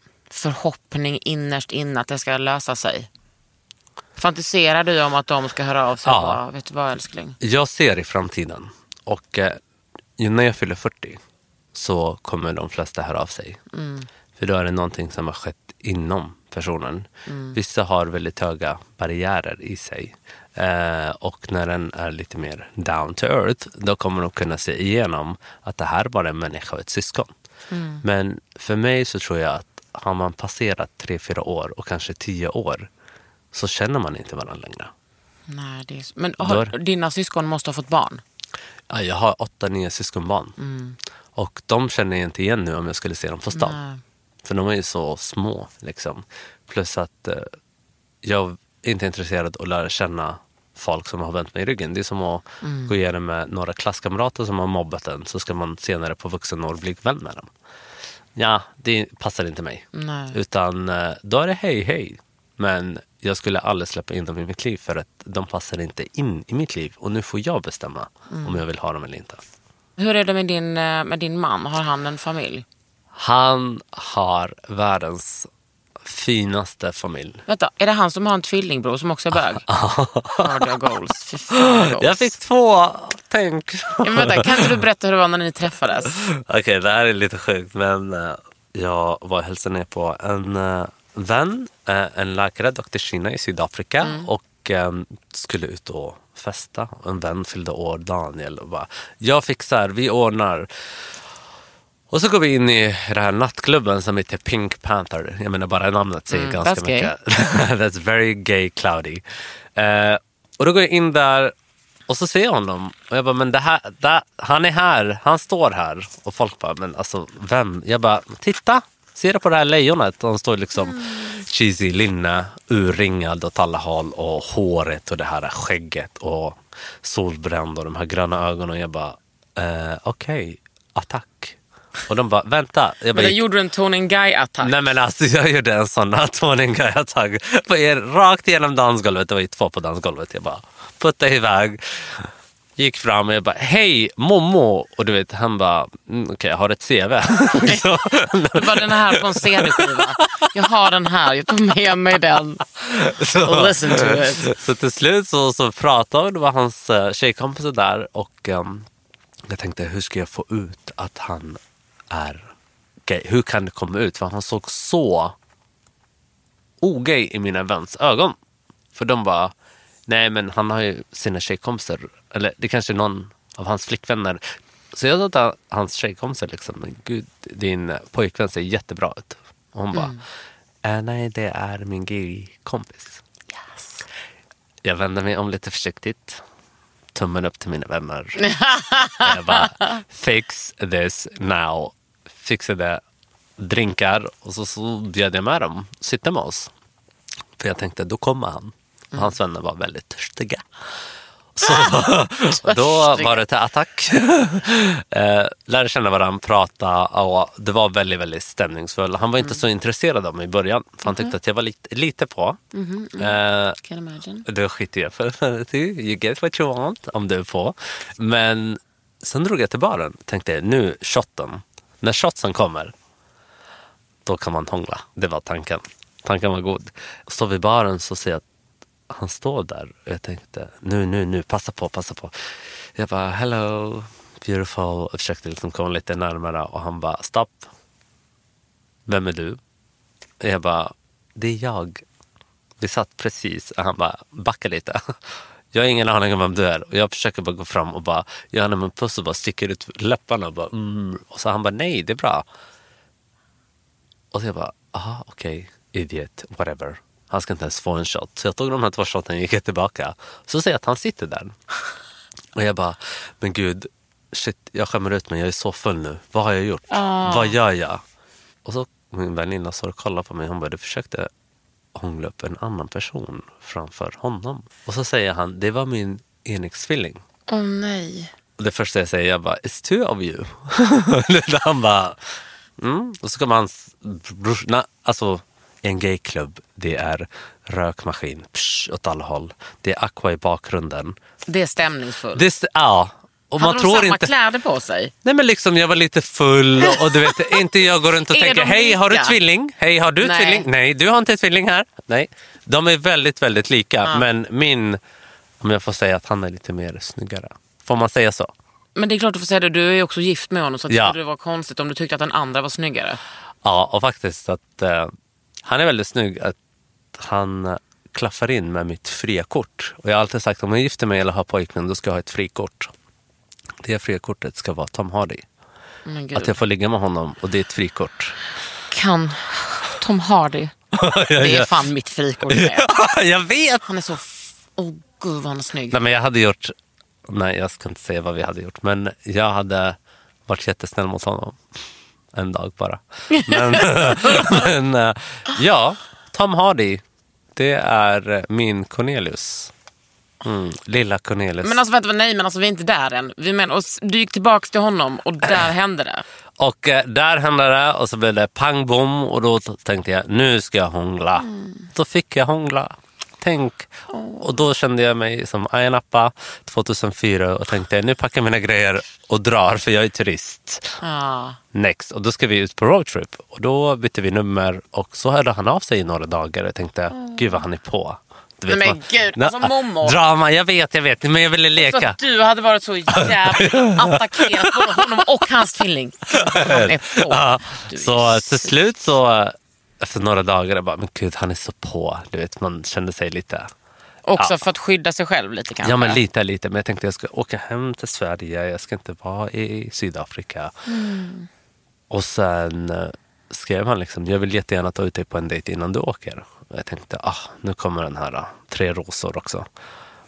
förhoppning innerst inne att det ska lösa sig? Fantiserar du om att de ska höra av sig? Ja. bara, Vet du vad älskling? Jag ser i framtiden och eh, när jag fyller 40 så kommer de flesta höra av sig. För då är det någonting som har skett inom personen. Vissa har väldigt höga barriärer i sig. Eh, och när den är lite mer down to earth, då kommer de kunna se igenom att det här är en människa och ett syskon. Men för mig så tror jag att har man passerat tre, fyra år och kanske tio år så känner man inte varandra längre. Nej, det är... så- Men har, Då dina syskon måste ha fått barn? Ja, jag har åtta, nio syskonbarn. Och de känner jag inte igen nu om jag skulle se dem på stan. Nej. För de är ju så små. Liksom. Plus att eh, jag är inte intresserad av att lära känna folk som har vänt mig i ryggen. Det är som att gå igenom med några klasskamrater som har mobbat en så ska man senare på vuxen år bli vän med dem. Ja, det passar inte mig. Nej. Utan eh, då är det hej hej. Men jag skulle aldrig släppa in dem i mitt liv för att de passar inte in i mitt liv. Och nu får jag bestämma om jag vill ha dem eller inte. Hur är det med din, eh, med din man? Har han en familj? Han har världens finaste familj. Vänta, är det han som har en tvillingbror som också är bög? Harder goals. Fy fan, goals. Jag fick två! Tänk! Ja, men vänta, kan inte du berätta hur det var när ni träffades? Okej, det här är lite sjukt men eh, jag var och hälsade ner på en eh, vän, eh, en läkare, Dr. Kina i Sydafrika och eh, skulle ut och festa. En vän fyllde år, Daniel. Och bara, jag fixar, vi ordnar. Och så går vi in i den här nattklubben som heter Pink Panther. Jag menar bara namnet säger Mm, ganska that's mycket. that's very gay cloudy. Eh, och då går jag in där och så ser jag honom och jag bara, men det här, det, han är här, han står här. Och folk bara, men alltså vem? Jag bara, titta, ser du på det här lejonet? Han står liksom cheesy linne, urringad åt alla håll och håret och det här skägget och solbränd och de här gröna ögonen. Jag bara, eh, okej, attack. Och de bara, vänta. Jag bara, Men gjorde du en Tony Guy-attack? Nej men alltså jag gjorde en sån här Tony Guy-attack rakt igenom dansgolvet. Det var ju två på dansgolvet. Jag bara puttade iväg. Gick fram och jag bara, hej Momo! Och du vet, han bara, mm, okej jag har ett CV. Så- Det var den här på en CD-skiva. Jag har den här, jag tog med mig den. så, Listen to it. så till slut så, så pratade vi, det var hans uh, tjejkompisar där och ehm, jag tänkte hur ska jag få ut att han är gay? Hur kan det komma ut? För han såg så ogay i mina väns ögon. För de bara, nej men han har ju sina tjejkompisar, eller det kanske är någon av hans flickvänner. Så jag sa till hans tjejkompisar liksom, men gud din pojkvän ser jättebra ut. Och hon bara, "Eh, nej det är min gay-kompis. Jag vände mig om lite försiktigt. Tummen upp till mina vänner. jag bara, fix this now. Fixade drinkar och så, så bjöd jag med dem att sitta med oss. För jag tänkte, då kommer han. Och hans vänner var väldigt törstiga. Så då var det till attack. eh, lärde känna varandra, prata och det var väldigt, väldigt stämningsfullt. Han var inte så intresserad av mig i början. För han tyckte att jag var lite, lite på. Eh, Can imagine. då skiter jag för you get what you want om du är på. Men sen drog jag till baren. Tänkte nu shotten. När shotsen kommer, då kan man hångla. Det var tanken. Tanken var god. Står vid baren så ser jag att han står där. Och jag tänkte nu, nu, nu, passa på, passa på. Jag bara hello, beautiful. Och försökte liksom komma lite närmare och han bara stopp. Vem är du? Jag bara, det är jag. Vi satt precis och han bara backa lite. Jag har ingen aning om vem du är. Och jag försöker bara gå fram och bara ge honom en puss och bara sticker ut läpparna. Och, bara, mm. och så han bara nej, det är bra. Och så jag bara, aha okej, idiot, whatever. Han ska inte ens få en shot. Så jag tog de här två shoten och gick tillbaka. Så ser jag att han sitter där. Och jag bara, men gud, shit, jag skämmer ut mig. Jag är så full nu. Vad har jag gjort? Vad gör jag? Och så min väninna står och kollar på mig. Hon bara, du försökte hångla upp en annan person framför honom. Och så säger han, det var min enäggstvilling. Åh nej. Och det första jag säger, jag bara, it's two of you. han bara, mm. Och så kommer hans brors, na, alltså en gayklubb, det är rökmaskin psh, åt alla håll. Det är aqua i bakgrunden. Det är stämningsfullt. Det, är st- ja. Och Hade man de tror samma inte... kläder på sig? Nej men liksom jag var lite full och, och du vet inte jag går runt och tänker hej har du tvilling? Hej har du Nej. tvilling? Nej du har inte tvilling här. Nej. De är väldigt väldigt lika men min, om jag får säga att han är lite mer snyggare. Får man säga så? Men det är klart du får säga det, du är också gift med honom så Ja. det skulle vara konstigt om du tyckte att den andra var snyggare. Ja och faktiskt att eh, han är väldigt snygg. Att han klaffar in med mitt fria kort. Och jag har alltid sagt att om jag gifter mig eller har pojkvän då ska jag ha ett frikort. Det fria kortet ska vara Tom Hardy. Gud. Att jag får ligga med honom och det är ett frikort. Kan Tom Hardy. Det är fan mitt frikort jag vet! Han är så... Åh oh, gud vad han är snygg. Nej men jag hade gjort, nej jag ska inte säga vad vi hade gjort. Men jag hade varit jättesnäll mot honom. En dag bara. Men, men eh, ja, Tom Hardy. Det är min Cornelius. Mm, lilla Cornelius. Men alltså vänta, nej men alltså vi är inte där än. Vi menar, och du gick tillbaka till honom och där hände det. Och eh, där hände det och så blev det pang bom och då tänkte jag nu ska jag hångla. Då fick jag hångla. Tänk. Och då kände jag mig som Ayia Napa 2004 och tänkte nu packar jag mina grejer och drar för jag är turist. Ja. Next. Och då ska vi ut på roadtrip. Och då bytte vi nummer och så hörde han av sig i några dagar och tänkte gud vad han är på. Du Nej, men gud, alltså, Momo. Drama, jag vet, jag vet. Men jag ville Så leka. att du hade varit så jävla attackerat både honom och hans tvilling. På. Ja, så till så- slut så efter några dagar jag bara, men gud han är så på. Du vet, man kände sig lite, Också Ja. för att skydda sig själv lite kanske. ja men lite lite. Men jag tänkte jag ska åka hem till Sverige, jag ska inte vara i Sydafrika. Och sen eh, skrev han liksom, jag vill jättegärna ta ut dig på en dejt innan du åker. Och jag tänkte, ah, nu kommer den här, ah, tre rosor också.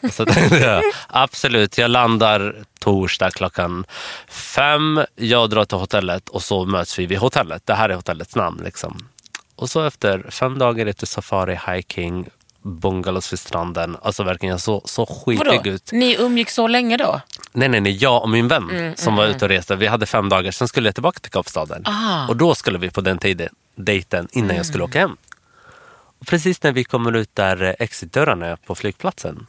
Och så tänkte jag, absolut, jag landar torsdag klockan fem. Jag drar till hotellet och så möts vi vid hotellet. Det här är hotellets namn. Liksom. Och så efter fem dagar efter safari, hiking, bungalows vid stranden. Alltså verkligen jag så, så skitig Vadå? ut. Ni umgick så länge då? Nej, nej, nej. Jag och min vän Mm, som var ute och reste. Vi hade fem dagar, sen skulle jag tillbaka till Kapstaden. Ah. Och då skulle vi på den tiden, dejten innan jag skulle åka hem. Och precis när vi kommer ut där eh, exitdörrarna är på flygplatsen.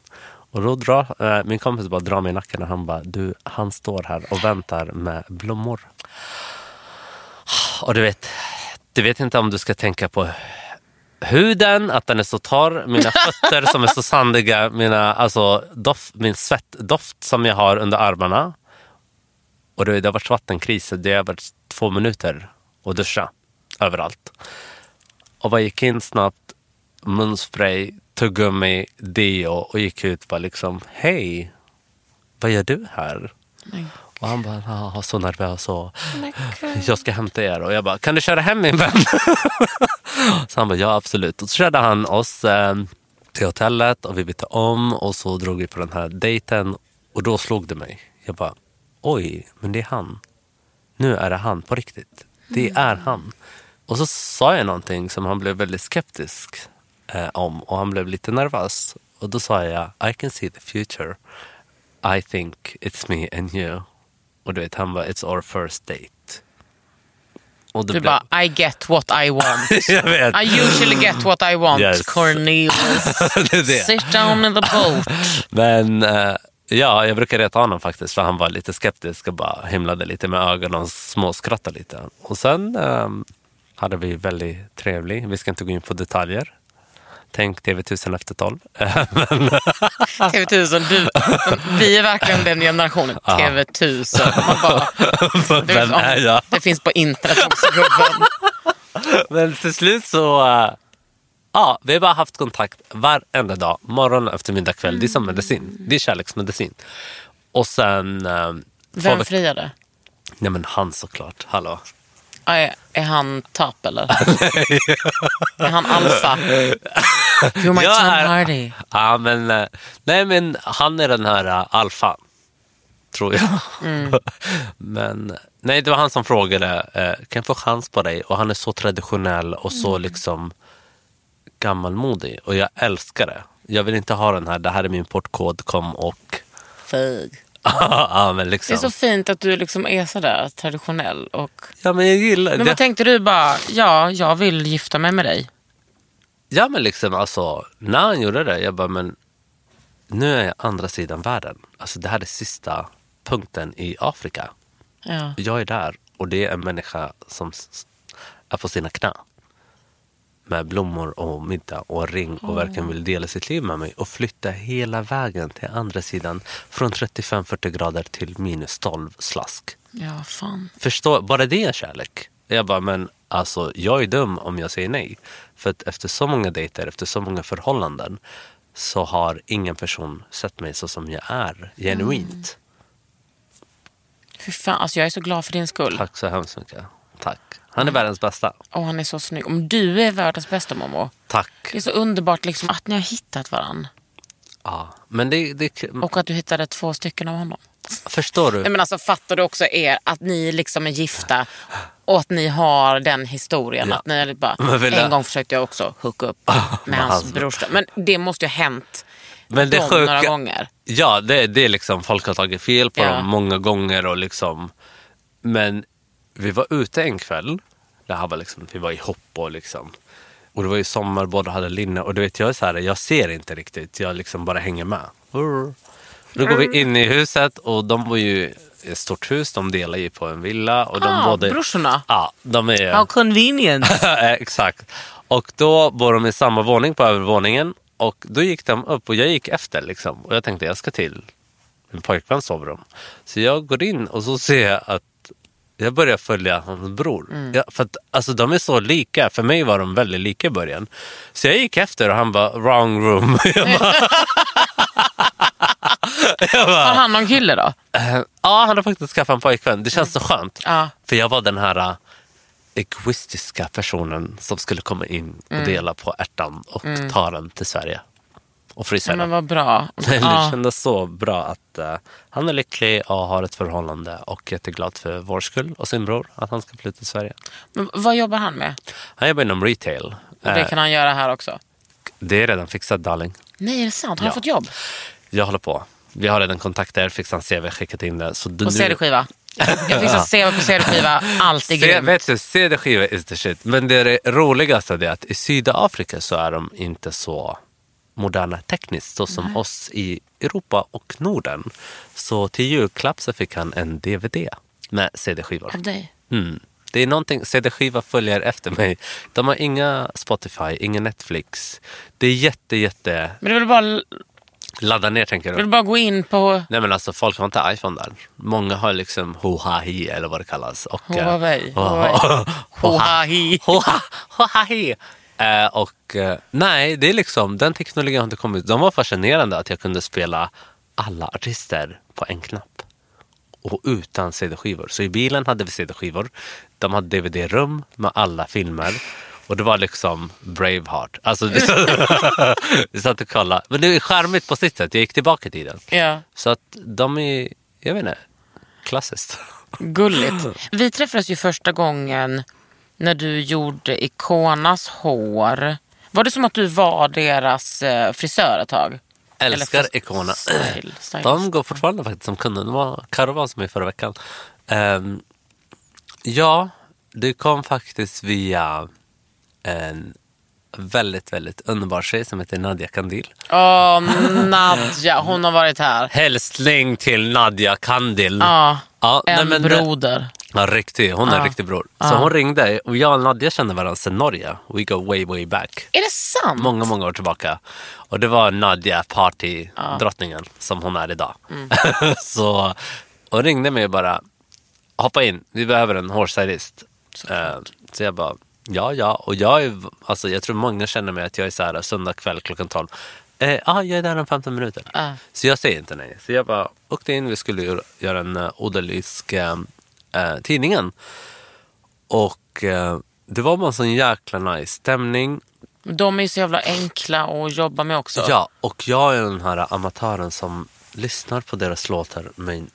Och då drar eh, min kompis bara drar mig i nacken och han bara, du, han står här och väntar med blommor. Och du vet, du vet inte om du ska tänka på huden, att den är så torr, mina fötter som är så sandiga, mina, alltså, doft, min svettdoft som jag har under armarna. Och det, det har varit vattenkris, det har varit två minuter att duscha överallt. Och bara gick in snabbt, munspray, tuggummi, deo och gick ut bara liksom, hej, vad gör du här? Och han bara, ah, så nervös och jag ska hämta er. Och jag bara, kan du köra hem min vän? så han bara, ja absolut. Och så körde han oss eh, till hotellet och vi bytte om och så drog vi på den här dejten. Och då slog det mig. Jag bara, oj, men det är han. Nu är det han på riktigt. Det är han. Och så sa jag någonting som han blev väldigt skeptisk eh, om och han blev lite nervös. Och då sa jag, I can see the future. I think it's me and you. Och du vet, han bara, it's our first date. Och Du blev- bara, I get what I want. I usually get what I want, Yes. Cornelius. det det. Sit down in the boat. Men eh, ja, jag brukar reta honom faktiskt för han var lite skeptisk och bara himlade lite med ögonen och småskrattade lite. Och sen eh, hade vi väldigt trevligt. Vi ska inte gå in på detaljer. Tänk TV1000 efter 12. Men, TV1000, du, vi är verkligen den generationen. TV1000. Man bara, du vet, Vem är jag? Det finns på internet också gubben. Men till slut så... eh, ja, vi har bara haft kontakt varenda dag. Morgon, eftermiddag, kväll. Det är som medicin. Det är kärleksmedicin. Och sen... Uh, Vem friade? Nej men han såklart. Hallå. Är, är han tapp eller? är han alfa? You're my Tom är- Hardy. Ja, men, eh, nej, men han är den här uh, alfan. Tror jag. men nej, det var han som frågade, uh, kan jag få chans på dig? Och han är så traditionell och så liksom gammalmodig. Och jag älskar det. Jag vill inte ha den här, det här är min portkod, kom och... Fy. ja, men Det är liksom. så fint att du liksom är sådär traditionell. Och... Ja, men jag gillar Men det. vad tänkte du bara, ja, jag vill gifta mig med dig. Ja men liksom alltså, när han gjorde det, jag bara men nu är jag andra sidan världen. Alltså det här är sista punkten i Afrika. Ja. Jag är där och det är en människa som är på sina knä. Med blommor och middag och ring och verkligen vill dela sitt liv med mig. Och flytta hela vägen till andra sidan. Från 35-40 grader till minus 12 slask. ja, fan. Förstå, bara det är kärlek. Jag bara, men Alltså, jag är dum om jag säger nej. För att efter så många dejter, efter så många förhållanden så har ingen person sett mig så som jag är, genuint. Fy fan, alltså jag är så glad för din skull. Tack så hemskt mycket. Tack. Han är världens bästa. Och han är så snygg. Om du är världens bästa Momo. Tack. Det är så underbart liksom att ni har hittat varandra. Ja. Men det, det, Och att du hittade två stycken av honom. förstår du? Nej, men alltså, fattar du också er att ni liksom är gifta och att ni har den historien. Ja. Att ni bara, En gång försökte jag också hooka upp med hans hans- brorsa. Men det måste ju ha hänt Men det sjuka- några gånger. Ja, det, det är liksom, folk har tagit fel på Ja. dem många gånger. Och liksom, men vi var ute en kväll. Det här var liksom, vi var ihop och liksom. Och det var ju sommar, båda hade linne. Och du vet, jag är så här, jag ser inte riktigt. Jag liksom bara hänger med. Då går vi in i huset och de var ju stort hus. De delar ju på en villa. Och de Ah, brorsorna? Ja, de är... How convenient. Exakt. Och då bor de i samma våning på övervåningen. Och då gick de upp och jag gick efter. Liksom. Och jag tänkte jag ska till min pojkväns sovrum. Så jag går in och så ser jag att jag börjar följa hans bror. Mm. Ja, för att, alltså, de är så lika. För mig var de väldigt lika i början. Så jag gick efter och han bara wrong room. jag bara, Har han någon kille då? Eh, Ja, han har faktiskt skaffat en pojkvän. Det känns så skönt. Ja. För jag var den här uh, egoistiska personen som skulle komma in och Mm. dela på ärtan och ta den till Sverige. Och frysa men den. vad bra. Det Ja. kändes så bra att uh, han är lycklig och har ett förhållande och jätteglad för vår skull och sin bror att han ska flytta till Sverige. Men vad jobbar han med? Han jobbar inom retail. Och det Eh, kan han göra här också? det är redan fixat darling. Nej, är det sant? Har Ja. han fått jobb? Jag håller på. Vi har redan kontakter, fixat CV, skickat in det. Så du, nu- CD-skiva? Jag fixar CV på CD-skiva. Allt är grymt. vet du, CD-skiva is the shit. Men det, roligaste är att i Sydafrika så är de inte så moderna tekniskt så som oss i Europa och Norden. Så till julklapp så fick han en DVD med CD-skivor. Av dig? Mm. Det är någonting, CD-skiva följer efter mig. De har inga Spotify, inga Netflix. Det är jätte, jätte... Men det är väl bara, Ladda ner tänker du? bara gå in på Nej men alltså folk har inte iPhone där. Många har liksom Hohahi eller vad det kallas. Och, eh, Huawei. Hoha- Hohahi. Eh, och eh, nej, det är liksom, den teknologin har inte kommit. De var fascinerande att jag kunde spela alla artister på en knapp. Och utan CD-skivor. Så i bilen hade vi CD-skivor. De hade DVD-rum med alla filmer. Och det var liksom Braveheart. Alltså, vi, satt, vi satt och kollade. Men det är charmigt på sitt sätt. Jag gick tillbaka i tiden. Ja, Så att de är, jag vet inte, klassiskt. gulligt. Vi träffades ju första gången när du gjorde Ikonas hår. Var det som att du var deras eh, frisör ett tag? Älskar Eller Icona. style-. De går fortfarande faktiskt som kunder. Det var Karo var som mig förra veckan. Ehm, ja, det kom faktiskt via en väldigt, väldigt underbar tjej som heter Nadia Kandil. Åh, Nadja, hon har varit här. Hälsning till Nadia Kandil. Ja, Ja, nej, en men det- broder. Ja, riktig. Hon är en riktig bror. Så hon ringde och jag och Nadia kände varandra sedan Norge. We go way, way back. Är det sant? Många, många år tillbaka. Och det var Nadia Party, drottningen, som hon är idag. så hon ringde mig och bara, hoppa in, vi behöver en hårstylist. Eh, så jag bara, ja, ja. Och jag, är, alltså, jag tror många känner mig att jag är så här, söndag kväll klockan 12. Ja, eh, ah, jag är där om 15 minuter. Ah. Så jag säger inte nej. Så jag bara åkte in, vi skulle göra- en uh, odalisk eh, tidningen. Och eh, det var bara en sån jäkla nice stämning. De är ju så jävla enkla att jobba med också. Ja, och jag är den här amatören som lyssnar på deras låtar men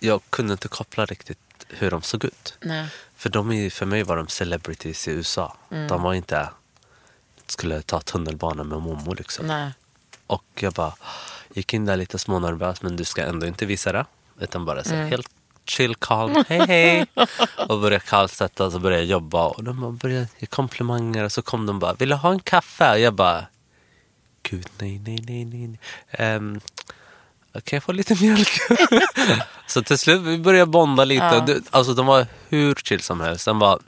jag kunde inte koppla riktigt hur de såg ut. Nej. För de är, för mig var de celebrities i USA. Mm. De var inte skulle ta tunnelbana med Momo liksom. Nej. Och jag bara gick in där lite smånervös men du ska ändå inte visa det. Utan bara så Mm. helt chill, calm, hej hej. och började kallsätta och så började jag jobba. Och de började ge komplimanger och så kom de bara, vill du ha en kaffe? Och jag bara, gud nej, nej, nej, nej. nej. Kan jag få lite mjölk? så till slut vi började bonda lite. Ja. Och Alltså de var hur chill som helst. De var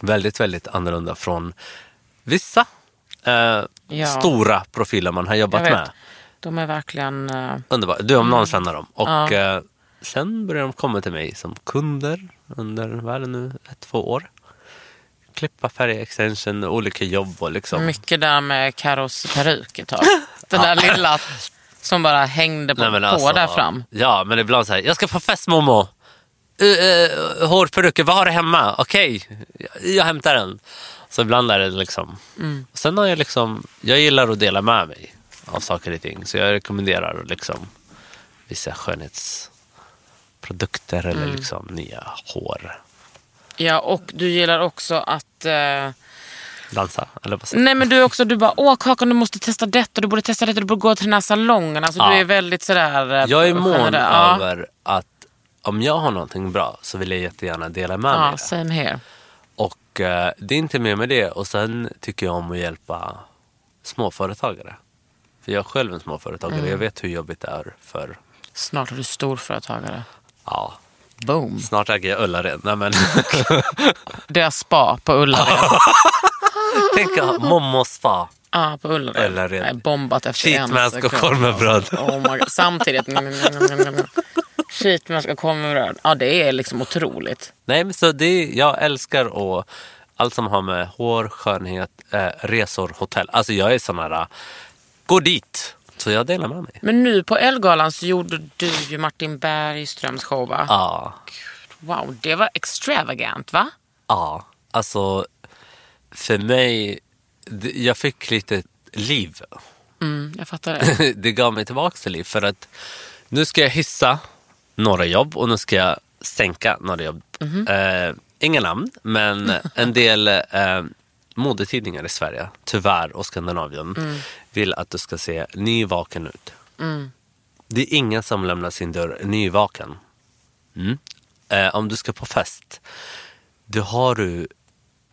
väldigt, väldigt annorlunda från vissa eh, Ja. stora profiler man har jobbat med. De är verkligen... eh, Underbart. Du om någon känner dem. Och Ja. eh, sen började de komma till mig som kunder under, vad är det nu, ett, två år. klippa, färga, extension, olika jobb och liksom. Mycket där med Carros peruk ett tag. Den där lilla som bara hängde på, Nej, men på alltså, där fram. Ja, men ibland så här, jag ska på fest Momo. Uh, uh, hårperuker, vad har du hemma? Okej, jag, jag hämtar den. Så ibland är det liksom. Mm. Sen har jag liksom, jag gillar att dela med mig av saker och ting. Så jag rekommenderar liksom vissa skönhetsprodukter eller Mm. liksom nya hår. Ja, och du gillar också att... Eh, Dansa, eller vad nej men du är också, du bara, åh Kakan du måste testa detta, du borde testa detta, du borde gå till den här salongen. Alltså Ja. du är väldigt sådär... eh, Jag är mån generell. Ja. över att om jag har någonting bra så vill jag jättegärna dela med mig. Ja, det. same here. Och eh, det är inte mer med det. Och sen tycker jag om att hjälpa småföretagare. För jag är själv en småföretagare. Mm. Jag vet hur jobbigt det är för, Snart är du storföretagare. ja, Boom. snart äger jag Ullared. Nej, men, Deras spa på Ullared. tänk att Momo spa. Ja, på Ullared. Ullared. Bombat efter en Sheetmask och sekund. korv med bröd. Oh my God. Samtidigt. Sheetmask och korv med bröd. Ja, det är liksom otroligt. Nej, men så det, är- jag älskar och allt som har med hår, skönhet, eh, resor, hotell. Alltså jag är sån här, eh, gå dit. Så jag delar med mig. Men nu på Elgalan så gjorde du ju Martin Bergströms show va? Ja, Wow, det var extravagant va? ja. Alltså för mig, jag fick lite liv. Mm, jag fattar det. det gav mig tillbaka till liv. För att nu ska jag hissa några jobb och nu ska jag sänka några jobb. Eh, inga namn, men en del eh, modetidningar i Sverige, tyvärr, och Skandinavien vill att du ska se nyvaken ut. Det är ingen som lämnar sin dörr nyvaken. Mm. Eh, om du ska på fest, då har du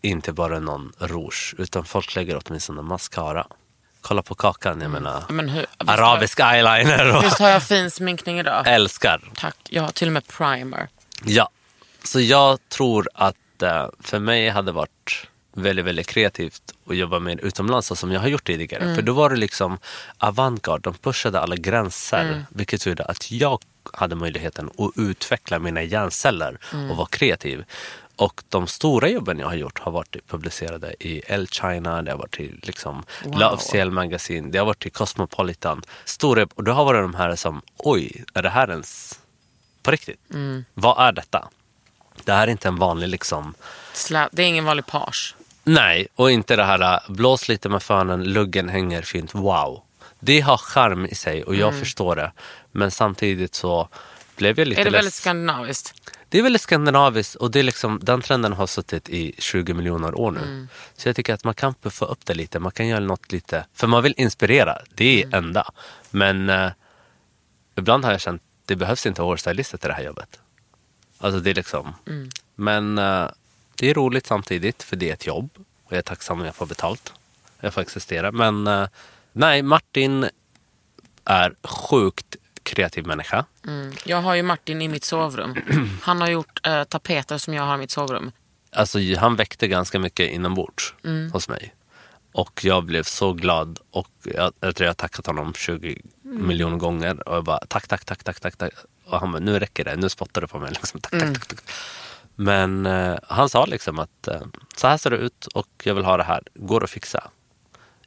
inte bara någon rouge, utan folk lägger åtminstone mascara. Kolla på kakan, jag menar. Men hur, Arabisk eyeliner Har, och visst har jag fin sminkning idag? älskar. Tack. Jag har till och med primer. Ja, så jag tror att eh, för mig hade varit väldigt, väldigt kreativt att jobba med utomlands som jag har gjort tidigare. För då var det liksom avantgarde, de pushade alla gränser. Vilket gjorde att jag hade möjligheten att utveckla mina hjärnceller och vara kreativ. Och de stora jobben jag har gjort har varit publicerade i El China, det har varit i liksom Wow. La Officiel Magazine, det har varit i Cosmopolitan. Stora, och då har varit de här som, oj, är det här ens på riktigt? Vad är detta? Det här är inte en vanlig liksom, Slä, det är ingen vanlig page. nej, och inte det här äh, blås lite med fönen, luggen hänger fint, wow. Det har charm i sig och jag förstår det. Men samtidigt så blev jag lite Är det väldigt less. skandinaviskt? Det är väldigt skandinaviskt och det är liksom, den trenden har suttit i 20 miljoner år nu. Så jag tycker att man kan puffa upp det lite, man kan göra något lite, för man vill inspirera, det är enda. Men eh, ibland har jag känt, det behövs inte hårstylister till det här jobbet. Alltså det är liksom, men eh, det är roligt samtidigt för det är ett jobb och jag är tacksam om jag får betalt. Jag får existera. Men eh, nej, Martin är sjukt kreativ människa. Mm. Jag har ju Martin i mitt sovrum. Han har gjort eh, tapeter som jag har i mitt sovrum. Alltså, han väckte ganska mycket inombords Mm. hos mig. Och jag blev så glad och jag, jag tror jag har tackat honom 20 Mm. miljoner gånger. Och jag bara tack, tack, tack, tack, tack. tack. Och han bara, nu räcker det, nu spottar du på mig. Liksom. Tack, Mm. tack, tack, tack. Men eh, han sa liksom att eh, så här ser det ut och jag vill ha det här. Går att fixa?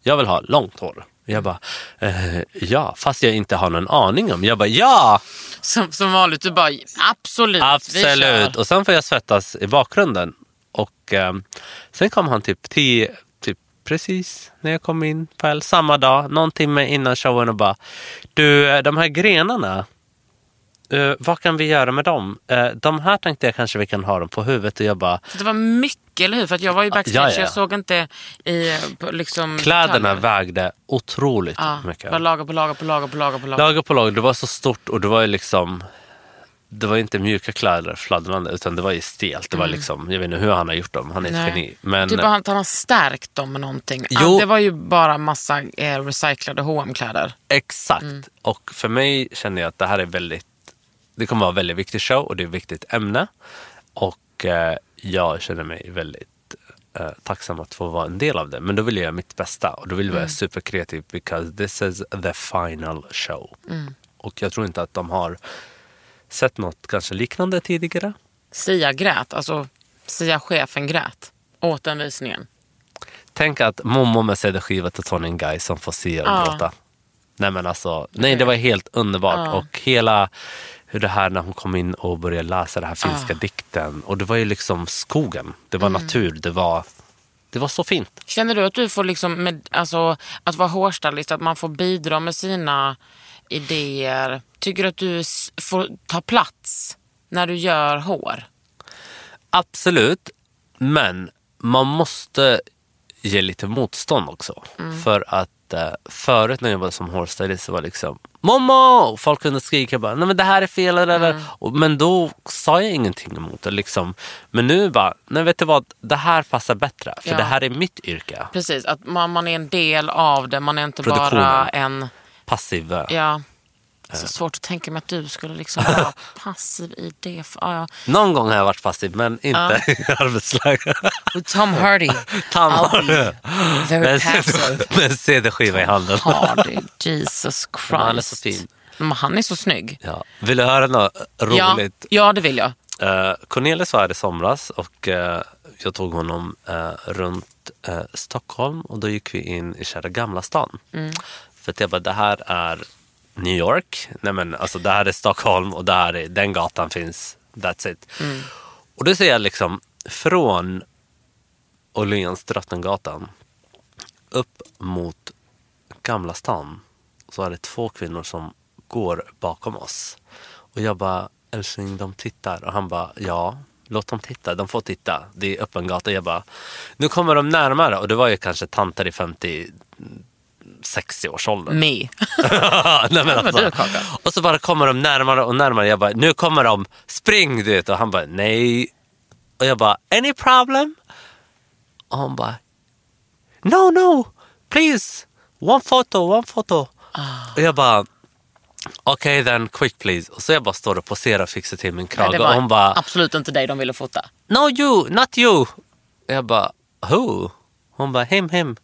Jag vill ha långt hår. Jag bara, eh, ja, fast jag inte har någon aning om. Jag bara, ja! Som, som vanligt, du bara absolut, Absolut. Och sen får jag svettas i bakgrunden. Och eh, sen kom han typ tio, typ precis när jag kom in på samma dag, någon timme innan showen och bara, du eh, de här grenarna, eh, vad kan vi göra med dem? Eh, de här tänkte jag kanske vi kan ha dem på huvudet och jag bara, Det var mycket, eller hur? För jag var ju backstage, Ja, ja. så jag såg inte i liksom, kläderna detaljer. vägde otroligt Ja, mycket. bara lager på lager på lager på lager på lager. Lager på lager, det var så stort och det var ju liksom det var inte mjuka kläder fladdrande utan det var ju stelt. Det var liksom, jag vet inte hur han har gjort dem, han är ett Mm. Geni. Men, Typ att han har stärkt dem med någonting. Jo. Det var ju bara massa eh, recyclade hm kläder Exakt. Mm. Och för mig känner jag att det här är väldigt, det kommer vara en väldigt viktig show och det är ett viktigt ämne. Och eh, jag känner mig väldigt eh, tacksam att få vara en del av det. Men då vill jag göra mitt bästa och då vill jag Mm. vara superkreativ because this is the final show. Mm. Och jag tror inte att de har sett något kanske liknande tidigare. Sia grät, alltså Sia-chefen grät. åt den visningen. Tänk att Momo med CD-skiva till Tony Guy som får se och gråta. Nej men alltså, nej det var helt underbart. Och hela hur det här när hon kom in och började läsa den här finska dikten. Och det var ju liksom skogen, det var natur, det var, det var så fint. Känner du att du får liksom, med, alltså, att vara hårstylist, att man får bidra med sina idéer? Tycker du att du får ta plats när du gör hår? Absolut, men man måste ge lite motstånd också. För att eh, förut när jag jobbade som hårstylist så var det liksom Momo! Folk kunde skrika bara, nej men det här är fel. Eller. Och, men då sa jag ingenting emot det. Liksom. Men nu bara, nej vet du vad, det här passar bättre. För Ja. det här är mitt yrke. Precis, att man, man är en del av det. Man är inte bara en... Passiv. eh, Ja, så svårt att tänka mig att du skulle liksom vara passiv i det. Ja, ja. Någon gång har jag varit passiv men inte i arbetsläge. With Tom Hardy. Tom I'll be very Med passive. med en CD-skiva i handen. Hardy, Jesus Christ. Han är så fin. Men han är så snygg. Ja. Vill du höra något Ja, roligt? ja, det vill jag. Uh, Cornelis var här i somras och eh, jag tog honom eh, runt Stockholm och då gick vi in i kära Gamla stan. För att jag bara, det här är New York. Nej men alltså det här är Stockholm och där är, den gatan finns. That's it. Och då ser jag liksom från Åhléns Drottninggatan upp mot Gamla stan så är det två kvinnor som går bakom oss. Och jag bara, älskling de tittar. Och han bara, ja, låt dem titta. De får titta. Det är öppen gata. Jag bara, nu kommer de närmare. Och det var ju kanske tanter i 50 60-årsåldern. Me. Nej, men alltså. Och så bara kommer de närmare och närmare. Jag bara, nu kommer de, spring du vet. Och han bara, nej. Och jag bara, any problem? Och han bara, no no, please, one photo, one photo. Och jag bara, okej then, quick please. Och så jag bara står och poserar och fixar till min krage. och hon bara, absolut inte dig de ville fota. no you, not you. Och jag bara, who? Hon bara, him, him.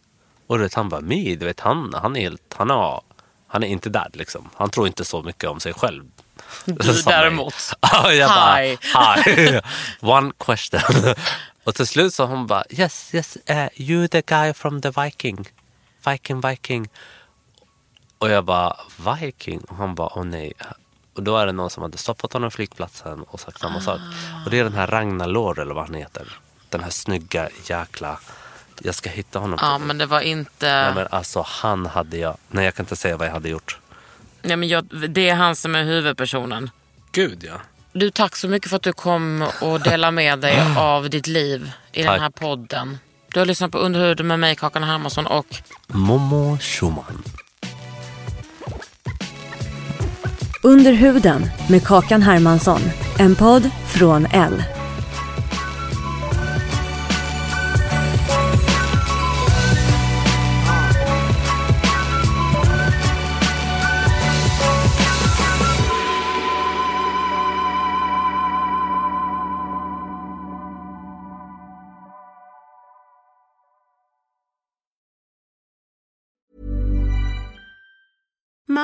Och du vet, han bara, me, du vet, han, han är helt, han är, han är inte där liksom. Han tror inte så mycket om sig själv. Du däremot. Ja, jag bara, Hi. hi. One question. Och till slut så hon bara, yes, yes, uh, you the guy from the Viking. Viking, Viking. Och jag bara, Viking? Och han bara, åh nej. Och då är det någon som hade stoppat honom på flygplatsen och sagt samma sak. Och det är den här Ragnar Lår eller vad han heter. Den här snygga jäkla... Jag ska hitta honom. Ja, men det var Nej, inte... men alltså han hade jag... Nej jag kan inte säga vad jag hade gjort. Nej, men jag, det är han som är huvudpersonen. Gud ja. Du, tack så mycket för att du kom och delade med dig av ditt liv i Tack. den här podden. Du har lyssnat på Underhuden med mig, Kakan Hermansson och Momo Schumann. Under huden med Kakan Hermansson. En podd från L.